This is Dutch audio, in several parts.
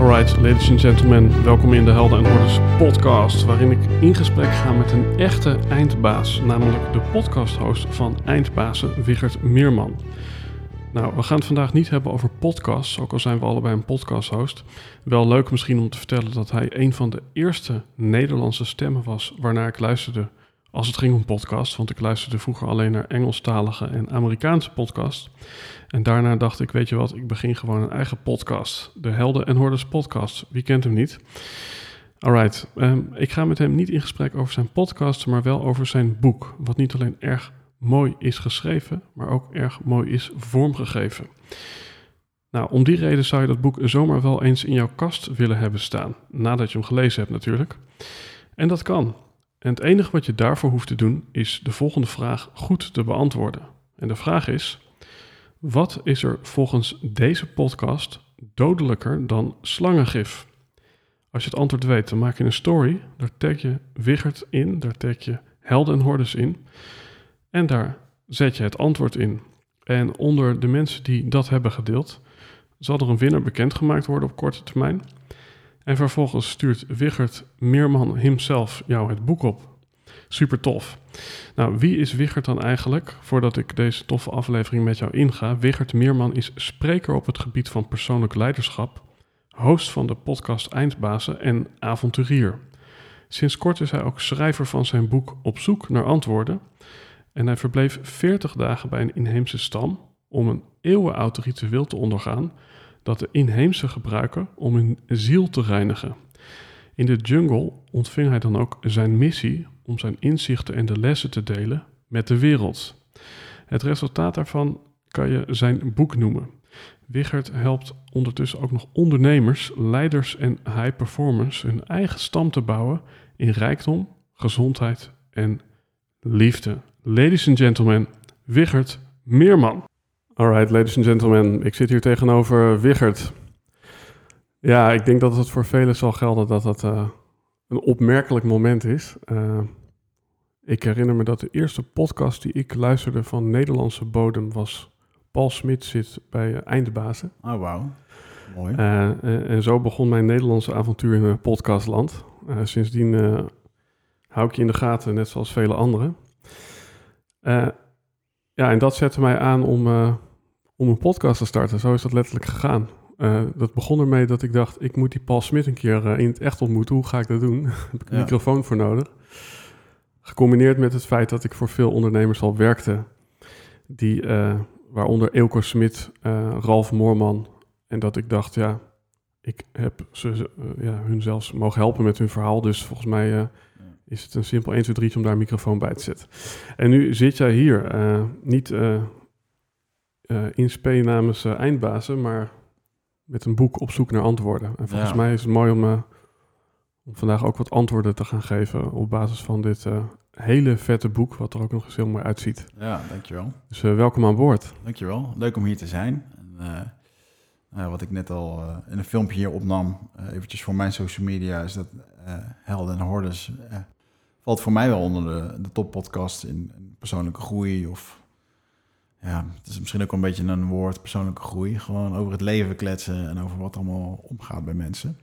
Alright, ladies and gentlemen, welkom in de Helden en Hordes podcast, waarin ik in gesprek ga met een echte eindbaas, namelijk de podcasthost van Eindbazen, Wigert Meerman. Nou, we gaan het vandaag niet hebben over podcasts, ook al zijn we allebei een podcasthost. Wel leuk misschien om te vertellen dat hij een van de eerste Nederlandse stemmen was waarnaar ik luisterde als het ging om podcasts. Want ik luisterde vroeger alleen naar Engelstalige en Amerikaanse podcasts. En daarna dacht ik, weet je wat, ik begin gewoon een eigen podcast. De Helden en Hordes podcast. Wie kent hem niet? Alright, um, ik ga met hem niet in gesprek over zijn podcast, maar wel over zijn boek. Wat niet alleen erg mooi is geschreven, maar ook erg mooi is vormgegeven. Nou, om die reden zou je dat boek zomaar wel eens in jouw kast willen hebben staan. Nadat je hem gelezen hebt natuurlijk. En dat kan. En het enige wat je daarvoor hoeft te doen is de volgende vraag goed te beantwoorden. En de vraag is: wat is er volgens deze podcast dodelijker dan slangengif? Als je het antwoord weet, dan maak je een story. Daar tag je Wiggert in, daar tag je Helden en Hordes in. En daar zet je het antwoord in. En onder de mensen die dat hebben gedeeld, zal er een winnaar bekendgemaakt worden op korte termijn. En vervolgens stuurt Wiggert Meerman himself jou het boek op. Super tof. Nou, wie is Wiggert dan eigenlijk? Voordat ik deze toffe aflevering met jou inga. Wiggert Meerman is spreker op het gebied van persoonlijk leiderschap, host van de podcast Eindbazen en avonturier. Sinds kort is hij ook schrijver van zijn boek Op zoek naar antwoorden. En hij verbleef 40 dagen bij een inheemse stam om een eeuwenoud ritueel te ondergaan dat de inheemse gebruiken om hun ziel te reinigen. In de jungle ontving hij dan ook zijn missie om zijn inzichten en de lessen te delen met de wereld. Het resultaat daarvan kan je zijn boek noemen. Wiggert helpt ondertussen ook nog ondernemers, leiders en high performers hun eigen stam te bouwen in rijkdom, gezondheid en liefde. Ladies and gentlemen, Wiggert Meerman. Alright, ladies and gentlemen, ik zit hier tegenover Wiggert. Ja, ik denk dat het voor velen zal gelden dat dat uh, een opmerkelijk moment is. Uh, ik herinner me dat de eerste podcast die ik luisterde van Nederlandse bodem was... Paul Smit zit bij Eindbazen. Oh, wauw. Mooi. Uh, en zo begon mijn Nederlandse avontuur in podcastland. sindsdien hou ik je in de gaten, net zoals vele anderen. ja, en dat zette mij aan om om een podcast te starten. Zo is dat letterlijk gegaan. Uh, dat begon ermee dat ik dacht, ik moet die Paul Smit een keer uh, in het echt ontmoeten. Hoe ga ik dat doen? heb ik een ja. microfoon voor nodig. Gecombineerd met het feit dat ik voor veel ondernemers al werkte. Die, uh, waaronder Eelco Smit, Ralf Moorman. En dat ik dacht, ja, ik heb ze, ja, hun zelfs mogen helpen met hun verhaal. Dus volgens mij is het een simpel 1, 2, 3 om daar een microfoon bij te zetten. En nu zit jij hier, niet uh, in spe namens uh, eindbazen, maar met een boek op zoek naar antwoorden. En volgens ja. mij is het mooi om, uh, om, vandaag ook wat antwoorden te gaan geven op basis van dit hele vette boek, wat er ook nog eens heel mooi uitziet. Ja, dankjewel. Dus welkom aan boord. Dankjewel, leuk om hier te zijn. En, wat ik net al in een filmpje hier opnam, eventjes voor mijn social media, is dat Helden en Hordes valt voor mij wel onder de, de toppodcast in, in persoonlijke groei of ja, het is misschien ook een beetje een woord, persoonlijke groei. Gewoon over het leven kletsen en over wat allemaal omgaat bij mensen.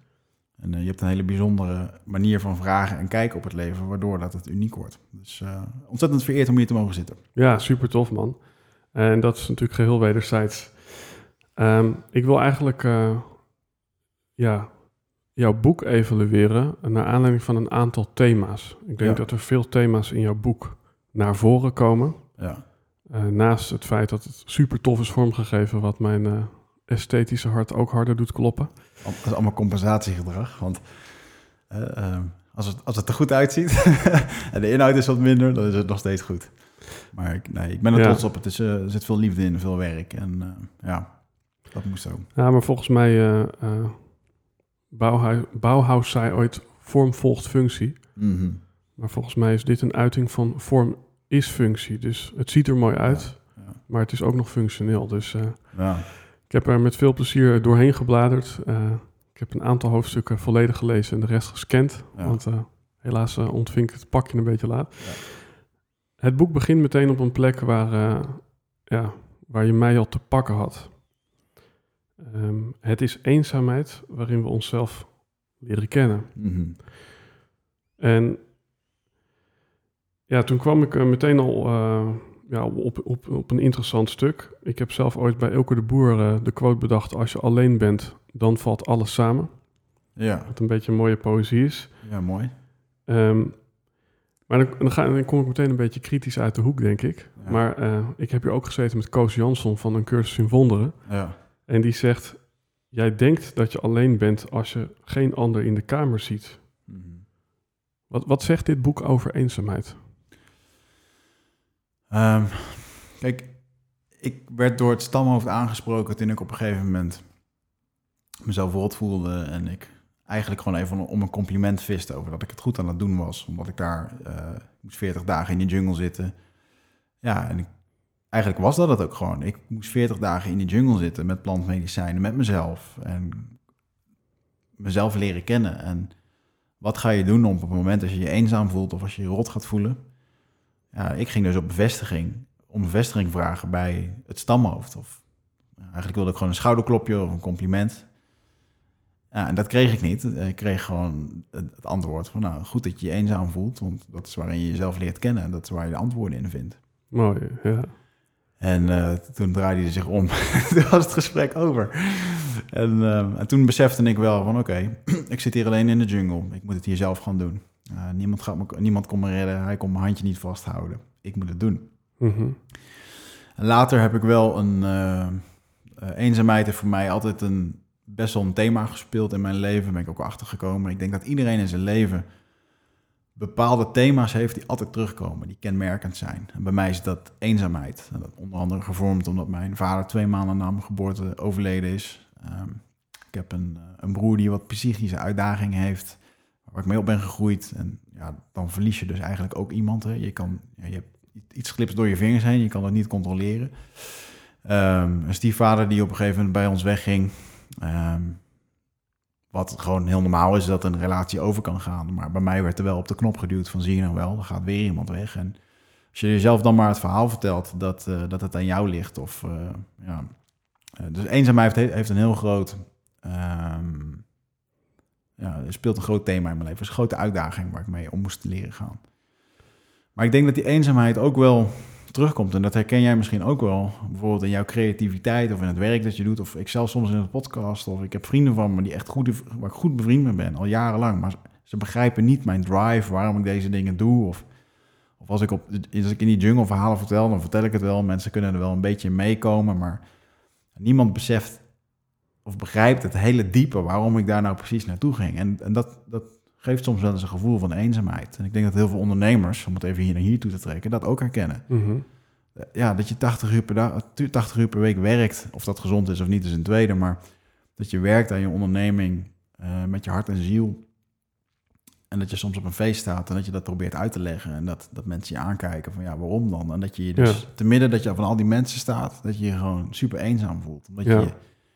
En uh, je hebt een hele bijzondere manier van vragen en kijken op het leven, waardoor dat het uniek wordt. Dus uh, ontzettend vereerd om hier te mogen zitten. Ja, super tof man. En dat is natuurlijk geheel wederzijds. Um, ik wil eigenlijk uh, ja, jouw boek evalueren naar aanleiding van een aantal thema's. Ik denk Ja. dat er veel thema's in jouw boek naar voren komen. Ja. Eh, naast het feit dat het super tof is vormgegeven, wat mijn eh, esthetische hart ook harder doet kloppen. Dat is allemaal compensatiegedrag. Want eh, ehm, als, het, als het er goed uitziet en de inhoud is wat minder, dan is het nog steeds goed. Maar ik, nee, ik ben er Ja. trots op. Het is, er zit veel liefde in, veel werk. En ja, dat moest ook. Ja, maar volgens mij, Bauhaus, Bauhaus zei ooit, vorm volgt functie. Mhm. Maar volgens mij is dit een uiting van vorm is functie. Dus het ziet er mooi uit, Ja. maar het is ook nog functioneel. Dus eh, Ja. ik heb er met veel plezier doorheen gebladerd. Eh, ik heb een aantal hoofdstukken volledig gelezen en de rest gescand. Want eh, helaas ontving ik het pakje een beetje laat. Ja. Het boek begint meteen op een plek waar, ja, waar je mij al te pakken had. Ehm, het is eenzaamheid waarin we onszelf leren kennen. Mhm. En ja, toen kwam ik eh, meteen al eh, ja, op, op, op een interessant stuk. Ik heb zelf ooit bij Elke de Boer eh, de quote bedacht: Als je alleen bent, dan valt alles samen. ja. Wat een beetje een mooie poëzie is. ja, mooi. Ehm, maar dan, dan, ga, dan kom ik meteen een beetje kritisch uit de hoek, denk ik. Ja. Maar ik heb hier ook gezeten met Koos Jansson van een cursus in wonderen. Ja. En die zegt: Jij denkt dat je alleen bent als je geen ander in de kamer ziet. Mhm. Wat, wat zegt dit boek over eenzaamheid? Ehm, kijk, ik werd door het stamhoofd aangesproken toen ik op een gegeven moment mezelf rot voelde en ik eigenlijk gewoon even om een compliment viste over dat ik het goed aan het doen was, omdat ik daar ik moest 40 dagen in die jungle zitten. Ja, en ik, eigenlijk was dat het ook gewoon. Ik moest 40 dagen in die jungle zitten met plantmedicijnen, met mezelf en mezelf leren kennen. En wat ga je doen op het moment als je je eenzaam voelt of als je je rot gaat voelen? Ja, ik ging dus op bevestiging, om bevestiging vragen bij het stamhoofd. Of eigenlijk wilde ik gewoon een schouderklopje of een compliment. Ja, en dat kreeg ik niet. Ik kreeg gewoon het antwoord van, nou, goed dat je je eenzaam voelt, want dat is waarin je jezelf leert kennen en dat is waar je de antwoorden in vindt. Mooi, ja. En eh, toen draaide hij zich om. toen was het gesprek over. En, eh, en toen besefte ik wel van oké, ik zit hier alleen in de jungle. Ik moet het hier zelf gaan doen. Eh, niemand, gaat me, niemand kon me redden. Hij kon mijn handje niet vasthouden. Ik moet het doen. Mhm. Later heb ik wel een... eh, eh, eenzaamheid heeft voor mij altijd een, best wel een thema gespeeld in mijn leven. Ben ik ook achter gekomen. Ik denk dat iedereen in zijn leven bepaalde thema's heeft die altijd terugkomen, die kenmerkend zijn. En bij mij is dat eenzaamheid. En dat onder andere gevormd omdat mijn vader twee maanden na mijn geboorte overleden is. Ehm, ik heb een, een broer die wat psychische uitdagingen heeft, waar ik mee op ben gegroeid. En ja, dan verlies je dus eigenlijk ook iemand. Hè. Je, kan, je hebt iets glips door je vingers heen, je kan het niet controleren. Ehm, een stiefvader die op een gegeven moment bij ons wegging. Ehm, wat gewoon heel normaal is dat een relatie over kan gaan. Maar bij mij werd er wel op de knop geduwd van zie je nou wel, er gaat weer iemand weg. En als je jezelf dan maar het verhaal vertelt dat, eh, dat het aan jou ligt. Of, eh, ja. Eh, dus eenzaamheid heeft, heeft een heel groot... ehm, ja, speelt een groot thema in mijn leven. Is een grote uitdaging waar ik mee om moest leren gaan. Maar ik denk dat die eenzaamheid ook wel terugkomt. En dat herken jij misschien ook wel. Bijvoorbeeld in jouw creativiteit of in het werk dat je doet. Of ik zelf soms in een podcast. Of ik heb vrienden van me die echt goed, waar ik goed bevriend mee ben. Al jarenlang. Maar ze begrijpen niet mijn drive. Waarom ik deze dingen doe. Of, of als, ik op, als ik in die jungle verhalen vertel. Dan vertel ik het wel. Mensen kunnen er wel een beetje meekomen. Maar niemand beseft of begrijpt het hele diepe. Waarom ik daar nou precies naartoe ging. En, en dat, dat geeft soms wel eens een gevoel van eenzaamheid. En ik denk dat heel veel ondernemers, om het even hier naar hier toe te trekken, dat ook herkennen. Mhm. Ja, dat je 80 uur, per dag, 80 uur per week werkt, of dat gezond is of niet, is een tweede, maar dat je werkt aan je onderneming eh, met je hart en ziel. En dat je soms op een feest staat en dat je dat probeert uit te leggen. En dat, dat mensen je aankijken van ja, waarom dan? En dat je je dus, Ja. te midden dat je van al die mensen staat, dat je je gewoon super eenzaam voelt. Omdat Ja. je,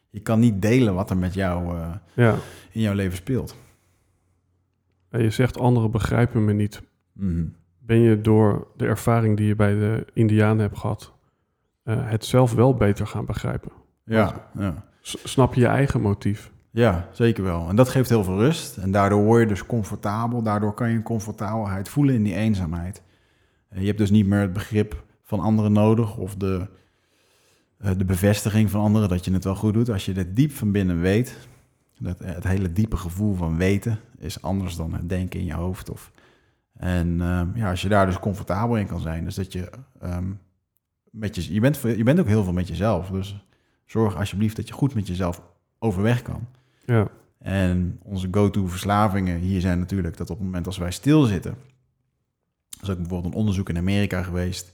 je kan niet delen wat er met jou eh, Ja. in jouw leven speelt. En je zegt anderen begrijpen me niet. Mhm. Ben je door de ervaring die je bij de Indianen hebt gehad, eh, het zelf wel beter gaan begrijpen? Ja, ja. Snap je je eigen motief? Ja, zeker wel. En dat geeft heel veel rust. En daardoor word je dus comfortabel. Daardoor kan je een comfortabelheid voelen in die eenzaamheid. En je hebt dus niet meer het begrip van anderen nodig of de, de bevestiging van anderen dat je het wel goed doet. Als je dit diep van binnen weet, Dat, het hele diepe gevoel van weten is anders dan het denken in je hoofd. Of, en ehm, ja, als je daar dus comfortabel in kan zijn, dus dat je ehm, met je, je bent, je bent ook heel veel met jezelf. Dus zorg alsjeblieft dat je goed met jezelf overweg kan. Ja. En onze go-to verslavingen hier zijn natuurlijk dat op het moment als wij stilzitten. Er is ook bijvoorbeeld een onderzoek in Amerika geweest.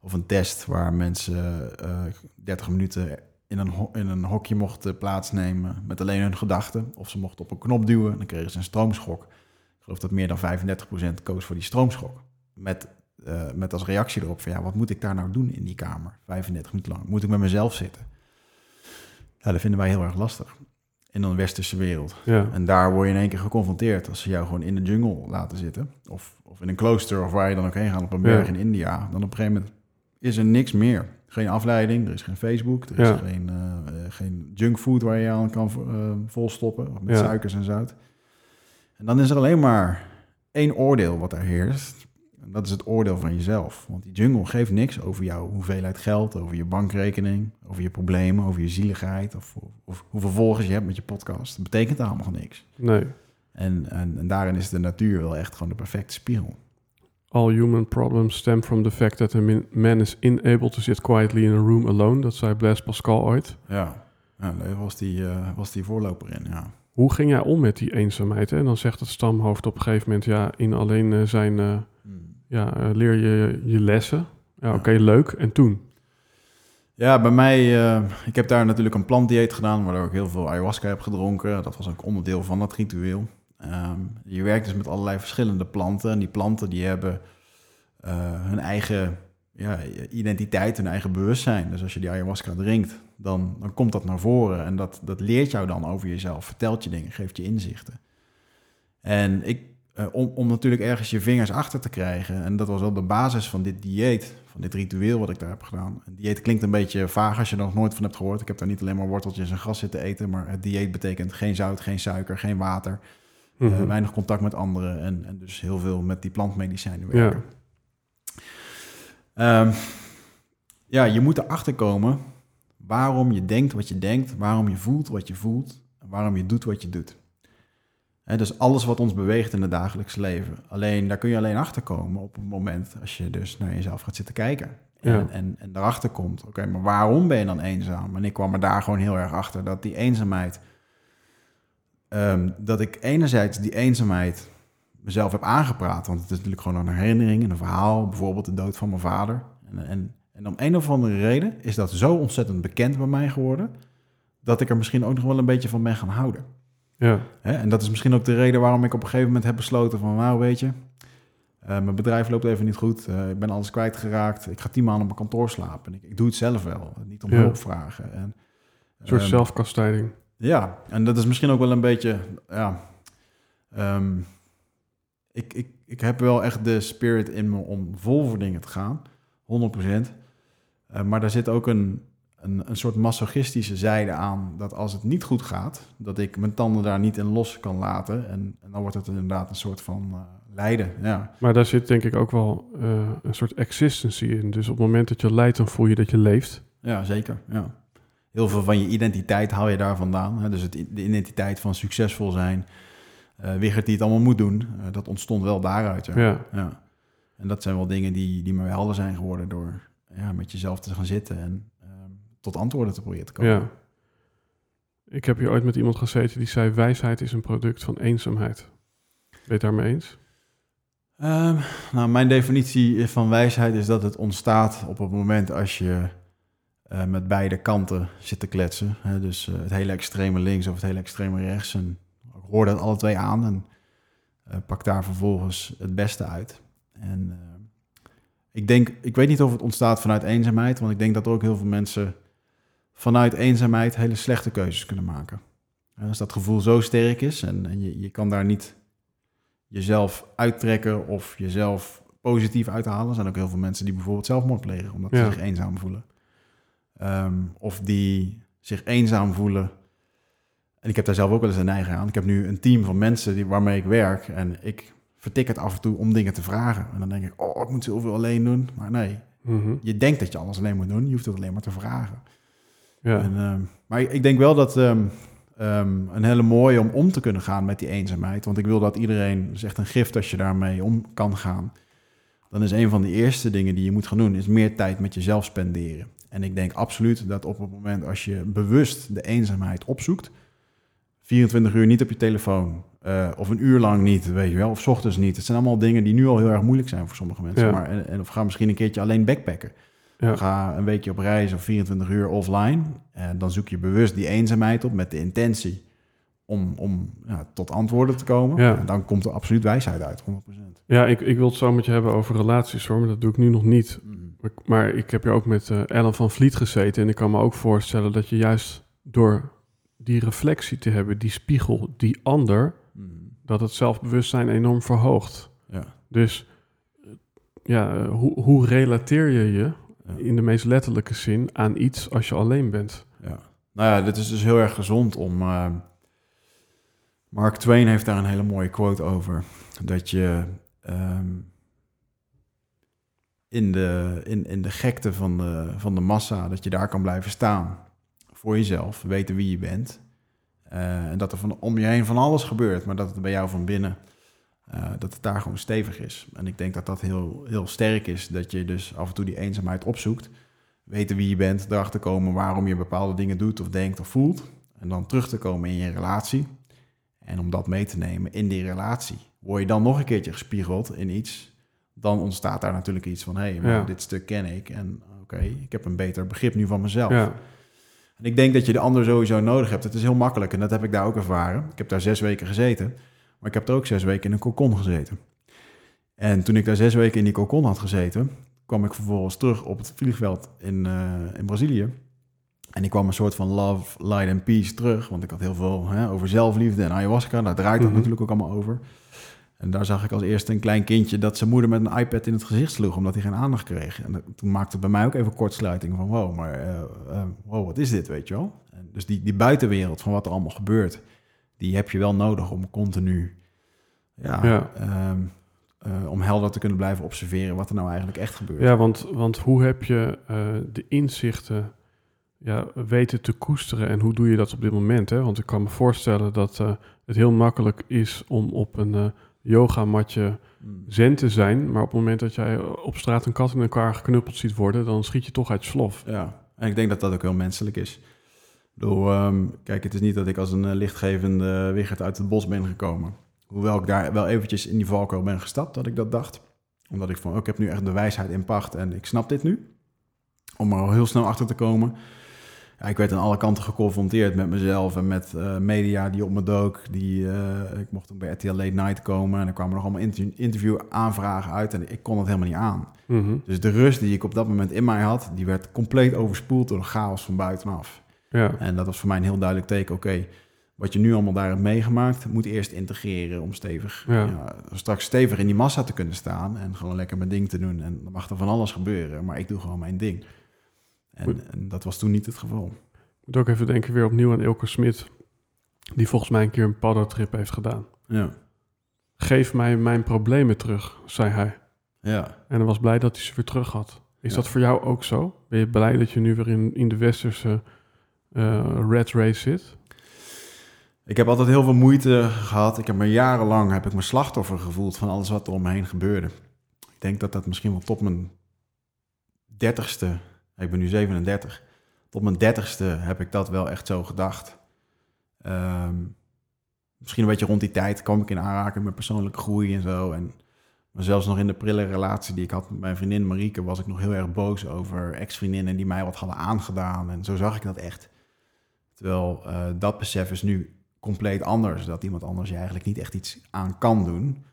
Of een test waar mensen uh, eh, 30 minuten in een, in een hokje mochten plaatsnemen met alleen hun gedachten. Of ze mochten op een knop duwen, dan kregen ze een stroomschok. Ik geloof dat meer dan 35% koos voor die stroomschok. Met, uh, met als reactie erop van ja, wat moet ik daar nou doen in die kamer? 35 minuten lang. Moet ik met mezelf zitten? Ja, dat vinden wij heel erg lastig in een westerse wereld. Ja. En daar word je in één keer geconfronteerd als ze jou gewoon in de jungle laten zitten. Of, of in een klooster of waar je dan ook heen gaat op een berg in India. Dan op een gegeven moment is er niks meer. Geen afleiding, er is geen Facebook, er is geen, uh, geen junkfood waar je aan kan uh, volstoppen met suikers en zout. En dan is er alleen maar één oordeel wat er heerst. En dat is het oordeel van jezelf. Want die jungle geeft niks over jouw hoeveelheid geld, over je bankrekening, over je problemen, over je zieligheid of, of, hoeveel volgers je hebt met je podcast. Dat betekent allemaal niks. Nee. En, en, en daarin is de natuur wel echt gewoon de perfecte spiegel. All human problems stem from the fact that a man is unable to sit quietly in a room alone. Dat zei Blaise Pascal ooit. Ja, ja daar was die, uh, was die voorloper in, ja. Hoe ging jij om met die eenzaamheid? En dan zegt het stamhoofd op een gegeven moment... ja, in alleen uh, zijn... Uh, hmm. ja, leer je je lessen. Ja, oké, leuk. En toen? Ja, bij mij... ik heb daar natuurlijk een plantdieet gedaan... waardoor ik heel veel ayahuasca heb gedronken. Dat was ook onderdeel van dat ritueel. Ehm, je werkt dus met allerlei verschillende planten. En die planten die hebben uh, hun eigen ja, identiteit, hun eigen bewustzijn. Dus als je die ayahuasca drinkt, dan, dan komt dat naar voren. En dat, dat leert jou dan over jezelf, vertelt je dingen, geeft je inzichten. En ik, uh, om, om natuurlijk ergens je vingers achter te krijgen, en dat was wel de basis van dit dieet, van dit ritueel wat ik daar heb gedaan. Een dieet klinkt een beetje vaag als je er nog nooit van hebt gehoord. Ik heb daar niet alleen maar worteltjes en gras zitten eten, maar het dieet betekent geen zout, geen suiker, geen water. Mm weinig contact met anderen en, en, dus heel veel met die plantmedicijnen werken. Ja. Um, ja, je moet erachter komen waarom je denkt wat je denkt, waarom je voelt wat je voelt, en waarom je doet wat je doet. He, dus alles wat ons beweegt in het dagelijks leven. Alleen daar kun je alleen achter komen op het moment als je dus naar jezelf gaat zitten kijken. En, ja. en, en daarachter komt, oké, maar waarom ben je dan eenzaam? En ik kwam er daar gewoon heel erg achter dat die eenzaamheid Ehm, dat ik enerzijds die eenzaamheid mezelf heb aangepraat. Want het is natuurlijk gewoon een herinnering en een verhaal. Bijvoorbeeld de dood van mijn vader. En, en, en om een of andere reden is dat zo ontzettend bekend bij mij geworden. Dat ik er misschien ook nog wel een beetje van ben gaan houden. Ja. Hè? En dat is misschien ook de reden waarom ik op een gegeven moment heb besloten van... nou weet je, uh, mijn bedrijf loopt even niet goed. Uh, ik ben alles kwijtgeraakt. Ik ga tien maanden op mijn kantoor slapen. Ik, ik doe het zelf wel. Niet om hulp vragen. En, een soort um, zelfkastijding. Ja, en dat is misschien ook wel een beetje, ja. Um, ik, ik, ik heb wel echt de spirit in me om vol voor dingen te gaan, 100%. Uh, maar daar zit ook een, een, een soort masochistische zijde aan, dat als het niet goed gaat, dat ik mijn tanden daar niet in los kan laten. En, en dan wordt het inderdaad een soort van uh, lijden, ja. Maar daar zit denk ik ook wel uh, een soort existency in. Dus op het moment dat je lijdt, dan voel je dat je leeft. Ja, zeker, ja heel veel van je identiteit haal je daar vandaan. Hè? Dus het, de identiteit van succesvol zijn. Uh, Wigert die het allemaal moet doen, uh, dat ontstond wel daaruit. Ja. Ja. ja. En dat zijn wel dingen die, die me helder zijn geworden door ja, met jezelf te gaan zitten en uh, tot antwoorden te proberen te komen. Ja. Ik heb hier ooit met iemand gezeten die zei: wijsheid is een product van eenzaamheid. Ben je het daarmee eens? Um, nou, mijn definitie van wijsheid is dat het ontstaat op het moment als je uh, met beide kanten zitten kletsen. Hè? Dus uh, het hele extreme links of het hele extreme rechts. En ik hoor dat alle twee aan en uh, pak daar vervolgens het beste uit. En ik denk, ik weet niet of het ontstaat vanuit eenzaamheid, want ik denk dat er ook heel veel mensen vanuit eenzaamheid hele slechte keuzes kunnen maken. als dat gevoel zo sterk is en, en je, je kan daar niet jezelf uittrekken of jezelf positief uithalen. Er zijn ook heel veel mensen die bijvoorbeeld zelfmoord plegen omdat ja. ze zich eenzaam voelen. Um, of die zich eenzaam voelen. En ik heb daar zelf ook wel eens een neiging aan. Ik heb nu een team van mensen die, waarmee ik werk. En ik vertik het af en toe om dingen te vragen. En dan denk ik, oh, ik moet zoveel alleen doen. Maar nee, mm -hmm. je denkt dat je alles alleen moet doen. Je hoeft het alleen maar te vragen. Ja. En, um, maar ik denk wel dat um, ehm, een hele mooie om om te kunnen gaan met die eenzaamheid. Want ik wil dat iedereen, het is echt een gift als je daarmee om kan gaan. Dan is een van de eerste dingen die je moet gaan doen, is meer tijd met jezelf spenderen. En ik denk absoluut dat op het moment als je bewust de eenzaamheid opzoekt, 24 uur niet op je telefoon, uh, of een uur lang niet, weet je wel, of 's ochtends niet. Het zijn allemaal dingen die nu al heel erg moeilijk zijn voor sommige mensen. Ja. Maar, en, en of ga misschien een keertje alleen backpacken. Ja. Ga een weekje op reis of 24 uur offline. En dan zoek je bewust die eenzaamheid op met de intentie om, om ja, tot antwoorden te komen. Ja. En dan komt er absoluut wijsheid uit, 100%. Ja, ik, ik wil het zo met je hebben over relaties hoor, maar dat doe ik nu nog niet. Maar, maar ik heb hier ook met eh, Ellen van Vliet gezeten en ik kan me ook voorstellen dat je juist door die reflectie te hebben, die spiegel, die ander, dat het zelfbewustzijn enorm verhoogt. Ja. Dus eh, ja, eh, hoe, hoe relateer je je Ja. in de meest letterlijke zin aan iets als je alleen bent? Ja. Nou ja, dit is dus heel erg gezond om. Mark Twain heeft daar een hele mooie quote over. Dat je ehm, in, de, in, in de gekte van de, van de massa, dat je daar kan blijven staan. Voor jezelf, weten wie je bent. Eh, en dat er van, om je heen van alles gebeurt, maar dat het bij jou van binnen, eh, dat het daar gewoon stevig is. En ik denk dat dat heel, heel sterk is, dat je dus af en toe die eenzaamheid opzoekt weten wie je bent, erachter komen waarom je bepaalde dingen doet of denkt of voelt. En dan terug te komen in je relatie. En om dat mee te nemen in die relatie. Word je dan nog een keertje gespiegeld in iets, dan ontstaat daar natuurlijk iets van: hé, hey, maar Ja. dit stuk ken ik. En oké, ik heb een beter begrip nu van mezelf. Ja, En ik denk dat je de ander sowieso nodig hebt. Het is heel makkelijk en dat heb ik daar ook ervaren. Ik heb daar zes weken gezeten, maar ik heb er ook zes weken in een kokon gezeten. En toen ik daar zes weken in die kokon had gezeten, kwam ik vervolgens terug op het vliegveld in, eh, in Brazilië. En ik kwam een soort van love, light and peace terug, want ik had heel veel hè, over zelfliefde en ayahuasca. Daar draait dat Mhm. natuurlijk ook allemaal over. En daar zag ik als eerste een klein kindje dat zijn moeder met een iPad in het gezicht sloeg, omdat hij geen aandacht kreeg. En dat- toen maakte het bij mij ook even kortsluiting van, wow, maar eh, wow, wat is dit, weet je wel? En dus die, die buitenwereld van wat er allemaal gebeurt, die heb je wel nodig om continu, ja, Ja. ehm, eh, om helder te kunnen blijven observeren wat er nou eigenlijk echt gebeurt. ja want, want hoe heb je de inzichten ja, weten te koesteren en hoe doe je dat op dit moment? Hè? Want ik kan me voorstellen dat eh, het heel makkelijk is om op een eh yogamatje Mm. zen te zijn, maar op het moment dat jij op straat een kat in elkaar geknuppeld ziet worden, dan schiet je toch uit slof. Ja, en ik denk dat dat ook heel menselijk is. Ehm, kijk, het is niet dat ik als een eh, lichtgevende wichert uit het bos ben gekomen. Hoewel ik daar wel eventjes in die valkuil ben gestapt, dat ik dat dacht. Omdat ik van, oh, ik heb nu echt de wijsheid in pacht en ik snap dit nu. Om er al heel snel achter te komen. Ja, ik werd aan alle kanten geconfronteerd met mezelf en met eh, media die op me dook. Die, eh, ik mocht toen bij RTL Late Night komen en er kwamen nog allemaal inter- interview-aanvragen uit en ik kon het helemaal niet aan. Mhm. Dus de rust die ik op dat moment in mij had, die werd compleet overspoeld door de chaos van buitenaf. Ja, En dat was voor mij een heel duidelijk teken. Oké, wat je nu allemaal daar hebt meegemaakt, moet eerst integreren om stevig, Ja. ja, straks stevig in die massa te kunnen staan en gewoon lekker mijn ding te doen. En dan mag er van alles gebeuren, maar ik doe gewoon mijn ding. En, en dat was toen niet het geval. ik moet ook even denken weer opnieuw aan Ilke Smit, die volgens mij een keer een paddotrip heeft gedaan. Ja, Geef mij mijn problemen terug, zei hij. ja. En hij was blij dat hij ze weer terug had. Is Ja. dat voor jou ook zo? Ben je blij dat je nu weer in, in de westerse eh red race zit? Ik heb altijd heel veel moeite gehad. Ik heb me jarenlang heb ik me slachtoffer gevoeld van alles wat er om me heen gebeurde. Ik denk dat dat misschien wel tot mijn dertigste, ik ben nu 37, tot mijn dertigste heb ik dat wel echt zo gedacht. Ehm, misschien een beetje rond die tijd kwam ik in aanraking met persoonlijke groei en zo. En maar zelfs nog in de prille relatie die ik had met mijn vriendin Marieke, was ik nog heel erg boos over ex-vriendinnen die mij wat hadden aangedaan. En zo zag ik dat echt. Terwijl eh, dat besef is nu compleet anders. Dat iemand anders je eigenlijk niet echt iets aan kan doen.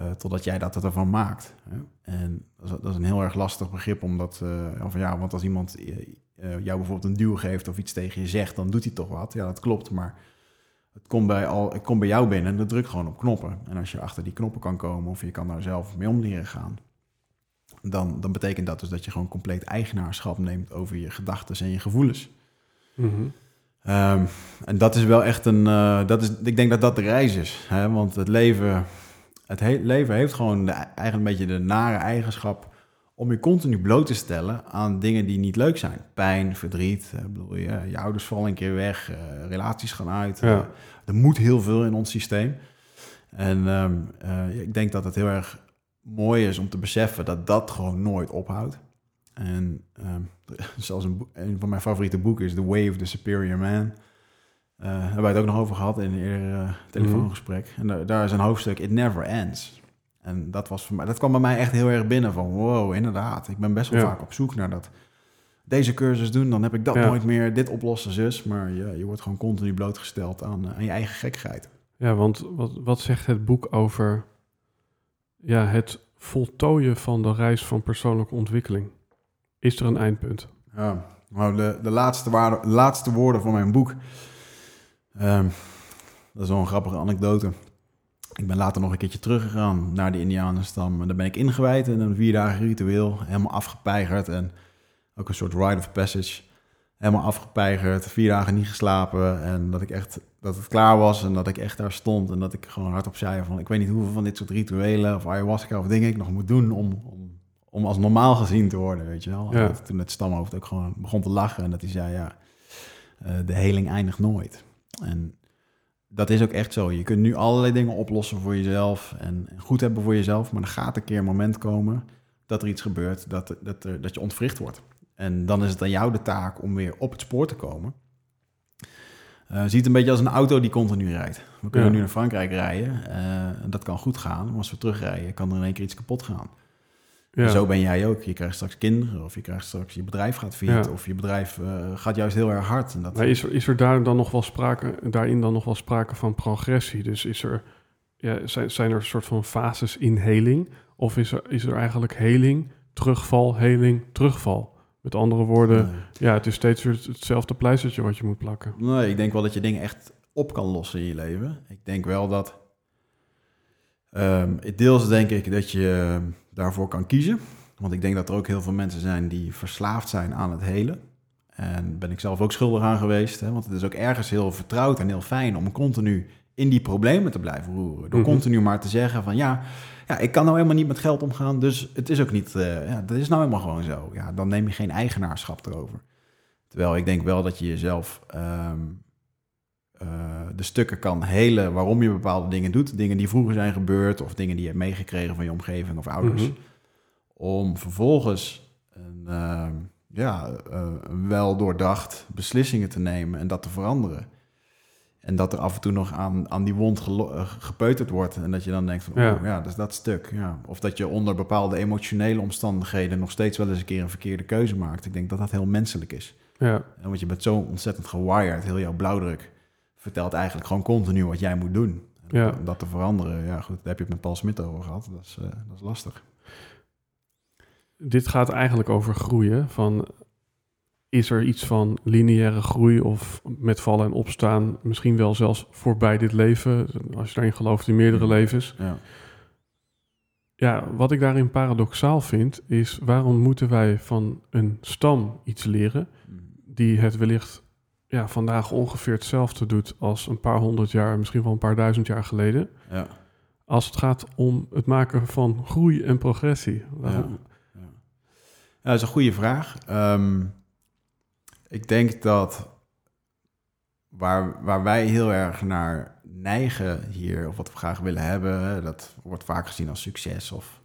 Eh, totdat jij dat ervan maakt. Hè? En dat is, dat is een heel erg lastig begrip. Omdat, of ja, want als iemand eh, jou bijvoorbeeld een duw geeft of iets tegen je zegt, dan doet hij toch wat. Ja, dat klopt. Maar het komt bij, al, het komt bij jou binnen en dat drukt gewoon op knoppen. En als je achter die knoppen kan komen of je kan daar zelf mee om leren gaan. Dan, dan betekent dat dus dat je gewoon compleet eigenaarschap neemt over je gedachten en je gevoelens. Mhm. Ehm, en dat is wel echt een. dat is, ik denk dat dat de reis is. Hè? Want het leven, het he- leven heeft gewoon de, eigenlijk een beetje de nare eigenschap om je continu bloot te stellen aan dingen die niet leuk zijn. Pijn, verdriet, eh, bedoel je, je ouders vallen een keer weg, eh, relaties gaan uit. Ja. Eh, er moet heel veel in ons systeem. En ehm, eh, ik denk dat het heel erg mooi is om te beseffen dat dat gewoon nooit ophoudt. En ehm, zelfs een, een van mijn favoriete boeken is The Way of the Superior Man. Eh daar hebben wij het ook nog over gehad in een eerder eh, telefoongesprek. En daar, is een hoofdstuk, It Never Ends. En dat, was voor mij, dat kwam bij mij echt heel erg binnen van wow, inderdaad. Ik ben best wel Ja. vaak op zoek naar dat. Deze cursus doen, dan heb ik dat Ja. nooit meer. Dit oplossen, zus. Maar je, je wordt gewoon continu blootgesteld aan, eh, aan je eigen gekheid. Ja, want wat, wat zegt het boek over ja, het voltooien van de reis van persoonlijke ontwikkeling? Is er een eindpunt? Ja, nou, de, de laatste, waarde, laatste woorden van mijn boek. Ehm, dat is wel een grappige anekdote. Ik ben later nog een keertje teruggegaan naar de Indianenstam. En daar ben ik ingewijd in een vier dagen ritueel. Helemaal afgepeigerd en ook een soort rite of passage. Helemaal afgepeigerd, vier dagen niet geslapen. En dat ik echt, dat het klaar was en dat ik echt daar stond. En dat ik gewoon hardop zei van, ik weet niet hoeveel van dit soort rituelen of ayahuasca of dingen ik nog moet doen om, om, om als normaal gezien te worden, weet je wel. Ja. Toen het stamhoofd ook gewoon begon te lachen en dat hij zei, ja, eh, de heling eindigt nooit. En dat is ook echt zo. Je kunt nu allerlei dingen oplossen voor jezelf en goed hebben voor jezelf, maar er gaat een keer een moment komen dat er iets gebeurt, dat, dat, er, dat je ontwricht wordt. En dan is het aan jou de taak om weer op het spoor te komen. Eh ziet een beetje als een auto die continu rijdt. We kunnen Ja. nu naar Frankrijk rijden. eh, en dat kan goed gaan. Maar als we terugrijden, kan er in één keer iets kapot gaan. Ja, En Zo ben jij ook. Je krijgt straks kinderen, of je krijgt straks je bedrijf gaat failliet, Ja. of je bedrijf eh, gaat juist heel erg hard. En dat, maar is er, is er daar dan nog wel sprake, daarin dan nog wel sprake van progressie? Dus is er, ja, zijn, zijn er een soort van fases in heling? Of is er, is er eigenlijk heling, terugval, heling, terugval? Met andere woorden, Nee. ja, het is steeds weer hetzelfde pleistertje wat je moet plakken. Nee, ik denk wel dat je dingen echt op kan lossen in je leven. Ik denk wel dat. ehm, deels denk ik dat je daarvoor kan kiezen. Want ik denk dat er ook heel veel mensen zijn die verslaafd zijn aan het helen. En ben ik zelf ook schuldig aan geweest. Hè? Want het is ook ergens heel vertrouwd en heel fijn om continu in die problemen te blijven roeren. Door Mhm. continu maar te zeggen van ja, ja, ik kan nou helemaal niet met geld omgaan. Dus het is ook niet, eh, ja, dat is nou helemaal gewoon zo. Ja, dan neem je geen eigenaarschap erover. Terwijl ik denk wel dat je jezelf ehm, eh, de stukken kan helen waarom je bepaalde dingen doet. Dingen die vroeger zijn gebeurd of dingen die je hebt meegekregen van je omgeving of ouders. Mhm. Om vervolgens een, ehm, ja, eh, wel doordacht beslissingen te nemen en dat te veranderen. En dat er af en toe nog aan, aan die wond eh, gepeuterd wordt. En dat je dan denkt van, Ja. oh, ja, dat is dat stuk. Ja. Of dat je onder bepaalde emotionele omstandigheden nog steeds wel eens een keer een verkeerde keuze maakt. Ik denk dat dat heel menselijk is. Ja, En Want je bent zo ontzettend gewired, heel jouw blauwdruk vertelt eigenlijk gewoon continu wat jij moet doen. En Ja. Om dat te veranderen, ja goed, daar heb je het met Paul Smit over gehad. Dat is, eh, dat is lastig. dit gaat eigenlijk over groeien. Van, is er iets van lineaire groei of met vallen en opstaan, misschien wel zelfs voorbij dit leven, als je daarin gelooft in meerdere levens. Ja. Ja, wat ik daarin paradoxaal vind, is waarom moeten wij van een stam iets leren die het wellicht ja, vandaag ongeveer hetzelfde doet als een paar honderd jaar, misschien wel een paar duizend jaar geleden. Ja. Als het gaat om het maken van groei en progressie. Waarom? Ja, dat is een goede vraag. Ehm, ik denk dat waar, waar wij heel erg naar neigen hier, of wat we graag willen hebben, dat wordt vaak gezien als succes of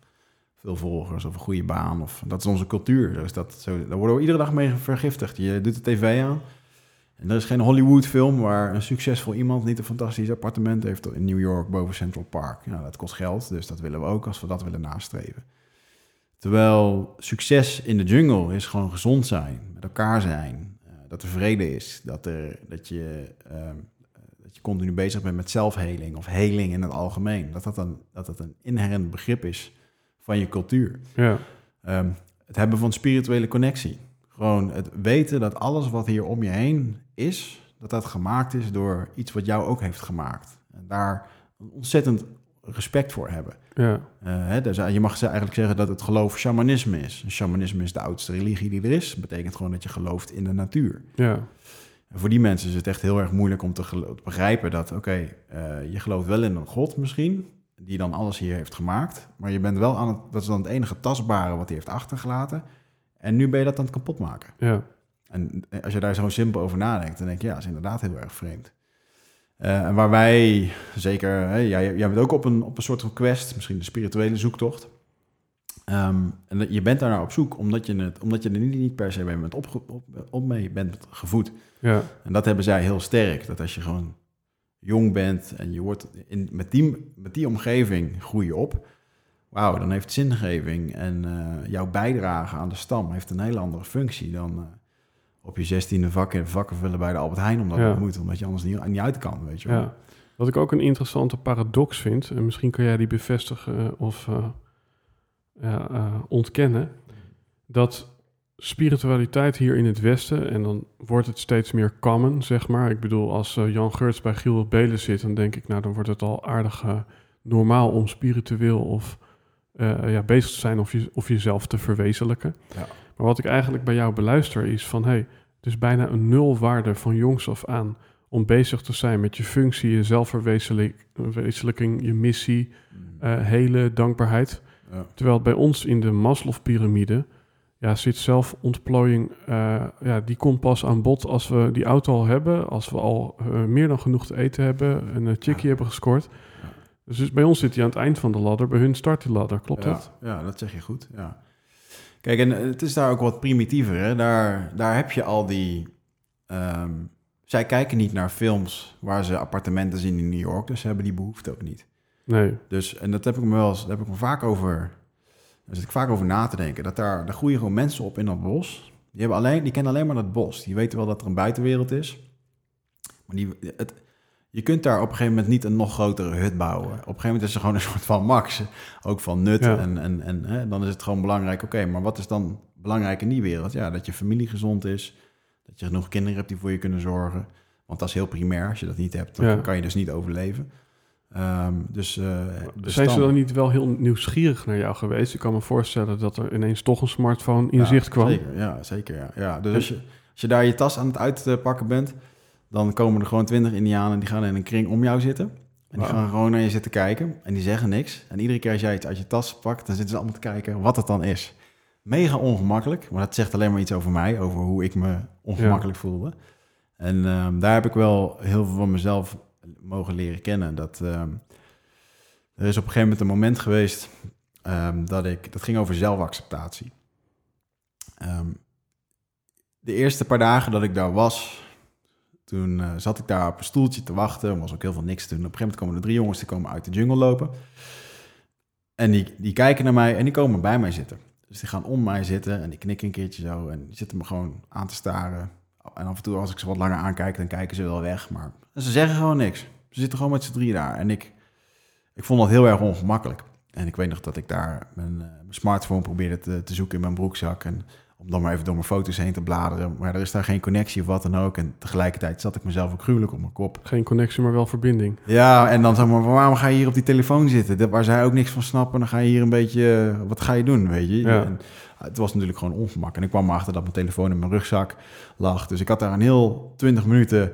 veel volgers of een goede baan. Of, dat is onze cultuur. Dus dat, zo, daar worden we iedere dag mee vergiftigd. Je doet de tv aan. En er is geen Hollywood-film waar een succesvol iemand niet een fantastisch appartement heeft in New York boven Central Park. Ja, dat kost geld, dus dat willen we ook als we dat willen nastreven. Terwijl succes in de jungle is gewoon gezond zijn, met elkaar zijn, eh, dat er vrede is, dat, er, dat, je, ehm, dat je continu bezig bent met zelfheling of heling in het algemeen. Dat dat een, dat dat een inherent begrip is van je cultuur. Ja, Ehm, het hebben van spirituele connectie. Gewoon het weten dat alles wat hier om je heen is, dat dat gemaakt is door iets wat jou ook heeft gemaakt. En daar ontzettend respect voor hebben. ja, Eh, hè, dus je mag ze eigenlijk zeggen dat het geloof shamanisme is. Shamanisme is de oudste religie die er is. Dat betekent gewoon dat je gelooft in de natuur. ja, En voor die mensen is het echt heel erg moeilijk om te, begrijpen dat, oké, eh, je gelooft wel in een god misschien, die dan alles hier heeft gemaakt. Maar je bent wel aan het, dat is dan het enige tastbare wat hij heeft achtergelaten. En nu ben je dat aan het kapot maken. Ja. En als je daar zo simpel over nadenkt, dan denk je, ja, dat is inderdaad heel erg vreemd. Uh, en waar wij, zeker, hè, jij, jij bent ook op een, op een soort van quest, misschien een spirituele zoektocht. Um, en je bent daar naar op zoek omdat je, het, omdat je er niet, niet per se mee bent, op, op, op mee bent gevoed. Ja. En dat hebben zij heel sterk. Dat als je gewoon jong bent en je wordt in, met, die, met die omgeving groei je op. Wauw, dan heeft zingeving en uh, jouw bijdrage aan de stam heeft een hele andere functie dan uh, op je zestiende vakken, vakken vullen bij de Albert Heijn omdat ja. moet, omdat je anders niet, niet uit kan, weet je wel. Ja. Wat ik ook een interessante paradox vind, en misschien kan jij die bevestigen of uh, ja, ontkennen, dat spiritualiteit hier in het Westen, en dan wordt het steeds meer common, zeg maar. Ik bedoel, als uh, Jan Geurts bij Giel Belen zit, dan denk ik, nou, dan wordt het al aardig normaal om spiritueel of ja, bezig te zijn of, je, of jezelf te verwezenlijken. Ja. Maar wat ik eigenlijk bij jou beluister is van, hey, het is bijna een nulwaarde van jongs af aan om bezig te zijn met je functie, je zelfverwezenlijking, je missie, Mm. hele dankbaarheid. Ja. Terwijl bij ons in de Maslow-pyramide ja, zit zelfontplooiing, uh, ja, die komt pas aan bod als we die auto al hebben, als we al uh, meer dan genoeg te eten hebben, een chickie ja. hebben gescoord. Ja. Dus, bij ons zit hij aan het eind van de ladder, bij hun start die ladder, klopt dat? Ja, dat zeg je goed, ja. Kijk, en het is daar ook wat primitiever, hè? Daar, daar heb je al die... Um, zij kijken niet naar films waar ze appartementen zien in New York, dus ze hebben die behoefte ook niet. Nee. Dus, en dat heb ik me wel eens, daar heb ik me vaak over daar zit ik vaak over na te denken. Dat daar, daar groeien gewoon mensen op in dat bos. Die, hebben alleen, die kennen alleen maar dat bos. Die weten wel dat er een buitenwereld is. Maar die, het, je kunt daar op een gegeven moment niet een nog grotere hut bouwen. Op een gegeven moment is er gewoon een soort van max. Ook van nut. Ja. En, en, en hè, dan is het gewoon belangrijk. Oké, maar wat is dan belangrijk in die wereld? Ja, dat je familie gezond is. Dat je genoeg kinderen hebt die voor je kunnen zorgen. Want dat is heel primair. Als je dat niet hebt, dan Ja. kan je dus niet overleven. Ehm, dus, eh, de Zijn ze dan niet wel heel nieuwsgierig naar jou geweest? Ik kan me voorstellen dat er ineens toch een smartphone in Ja, zicht kwam. Zeker, ja, zeker. Ja. Ja, dus als je, als je daar je tas aan het uitpakken bent, dan komen er gewoon twintig indianen die gaan in een kring om jou zitten. En die gaan gewoon naar je zitten kijken en die zeggen niks. En iedere keer als jij iets uit je tas pakt, dan zitten ze allemaal te kijken wat het dan is. Mega ongemakkelijk, maar dat zegt alleen maar iets over mij, over hoe ik me ongemakkelijk voelde. En ehm, daar heb ik wel heel veel van mezelf mogen leren kennen. Dat, ehm, er is op een gegeven moment een moment geweest ehm, dat ik, dat ging over zelfacceptatie. De eerste paar dagen dat ik daar was, toen eh, zat ik daar op een stoeltje te wachten. Er was ook heel veel niks te doen. Op een gegeven moment komen er drie jongens die komen uit de jungle lopen. En die, die kijken naar mij en die komen bij mij zitten. Dus die gaan om mij zitten en die knikken een keertje zo. En die zitten me gewoon aan te staren. En af en toe als ik ze wat langer aankijk, dan kijken ze wel weg. Maar en ze zeggen gewoon niks. Ze zitten gewoon met z'n drie daar. En ik, ik vond dat heel erg ongemakkelijk. En ik weet nog dat ik daar mijn, eh, mijn smartphone probeerde te, te zoeken in mijn broekzak. En om dan maar even door mijn foto's heen te bladeren. Maar er is daar geen connectie of wat dan ook. En tegelijkertijd zat ik mezelf ook gruwelijk op mijn kop. Geen connectie, maar wel verbinding. Ja, en dan zeg maar, waarom ga je hier op die telefoon zitten? Waar zij ook niks van snappen, dan ga je hier een beetje, eh, wat ga je doen, weet je? Ja. En, ah, het was natuurlijk gewoon ongemak. En ik kwam erachter dat mijn telefoon in mijn rugzak lag. Dus ik had daar een heel 20 minuten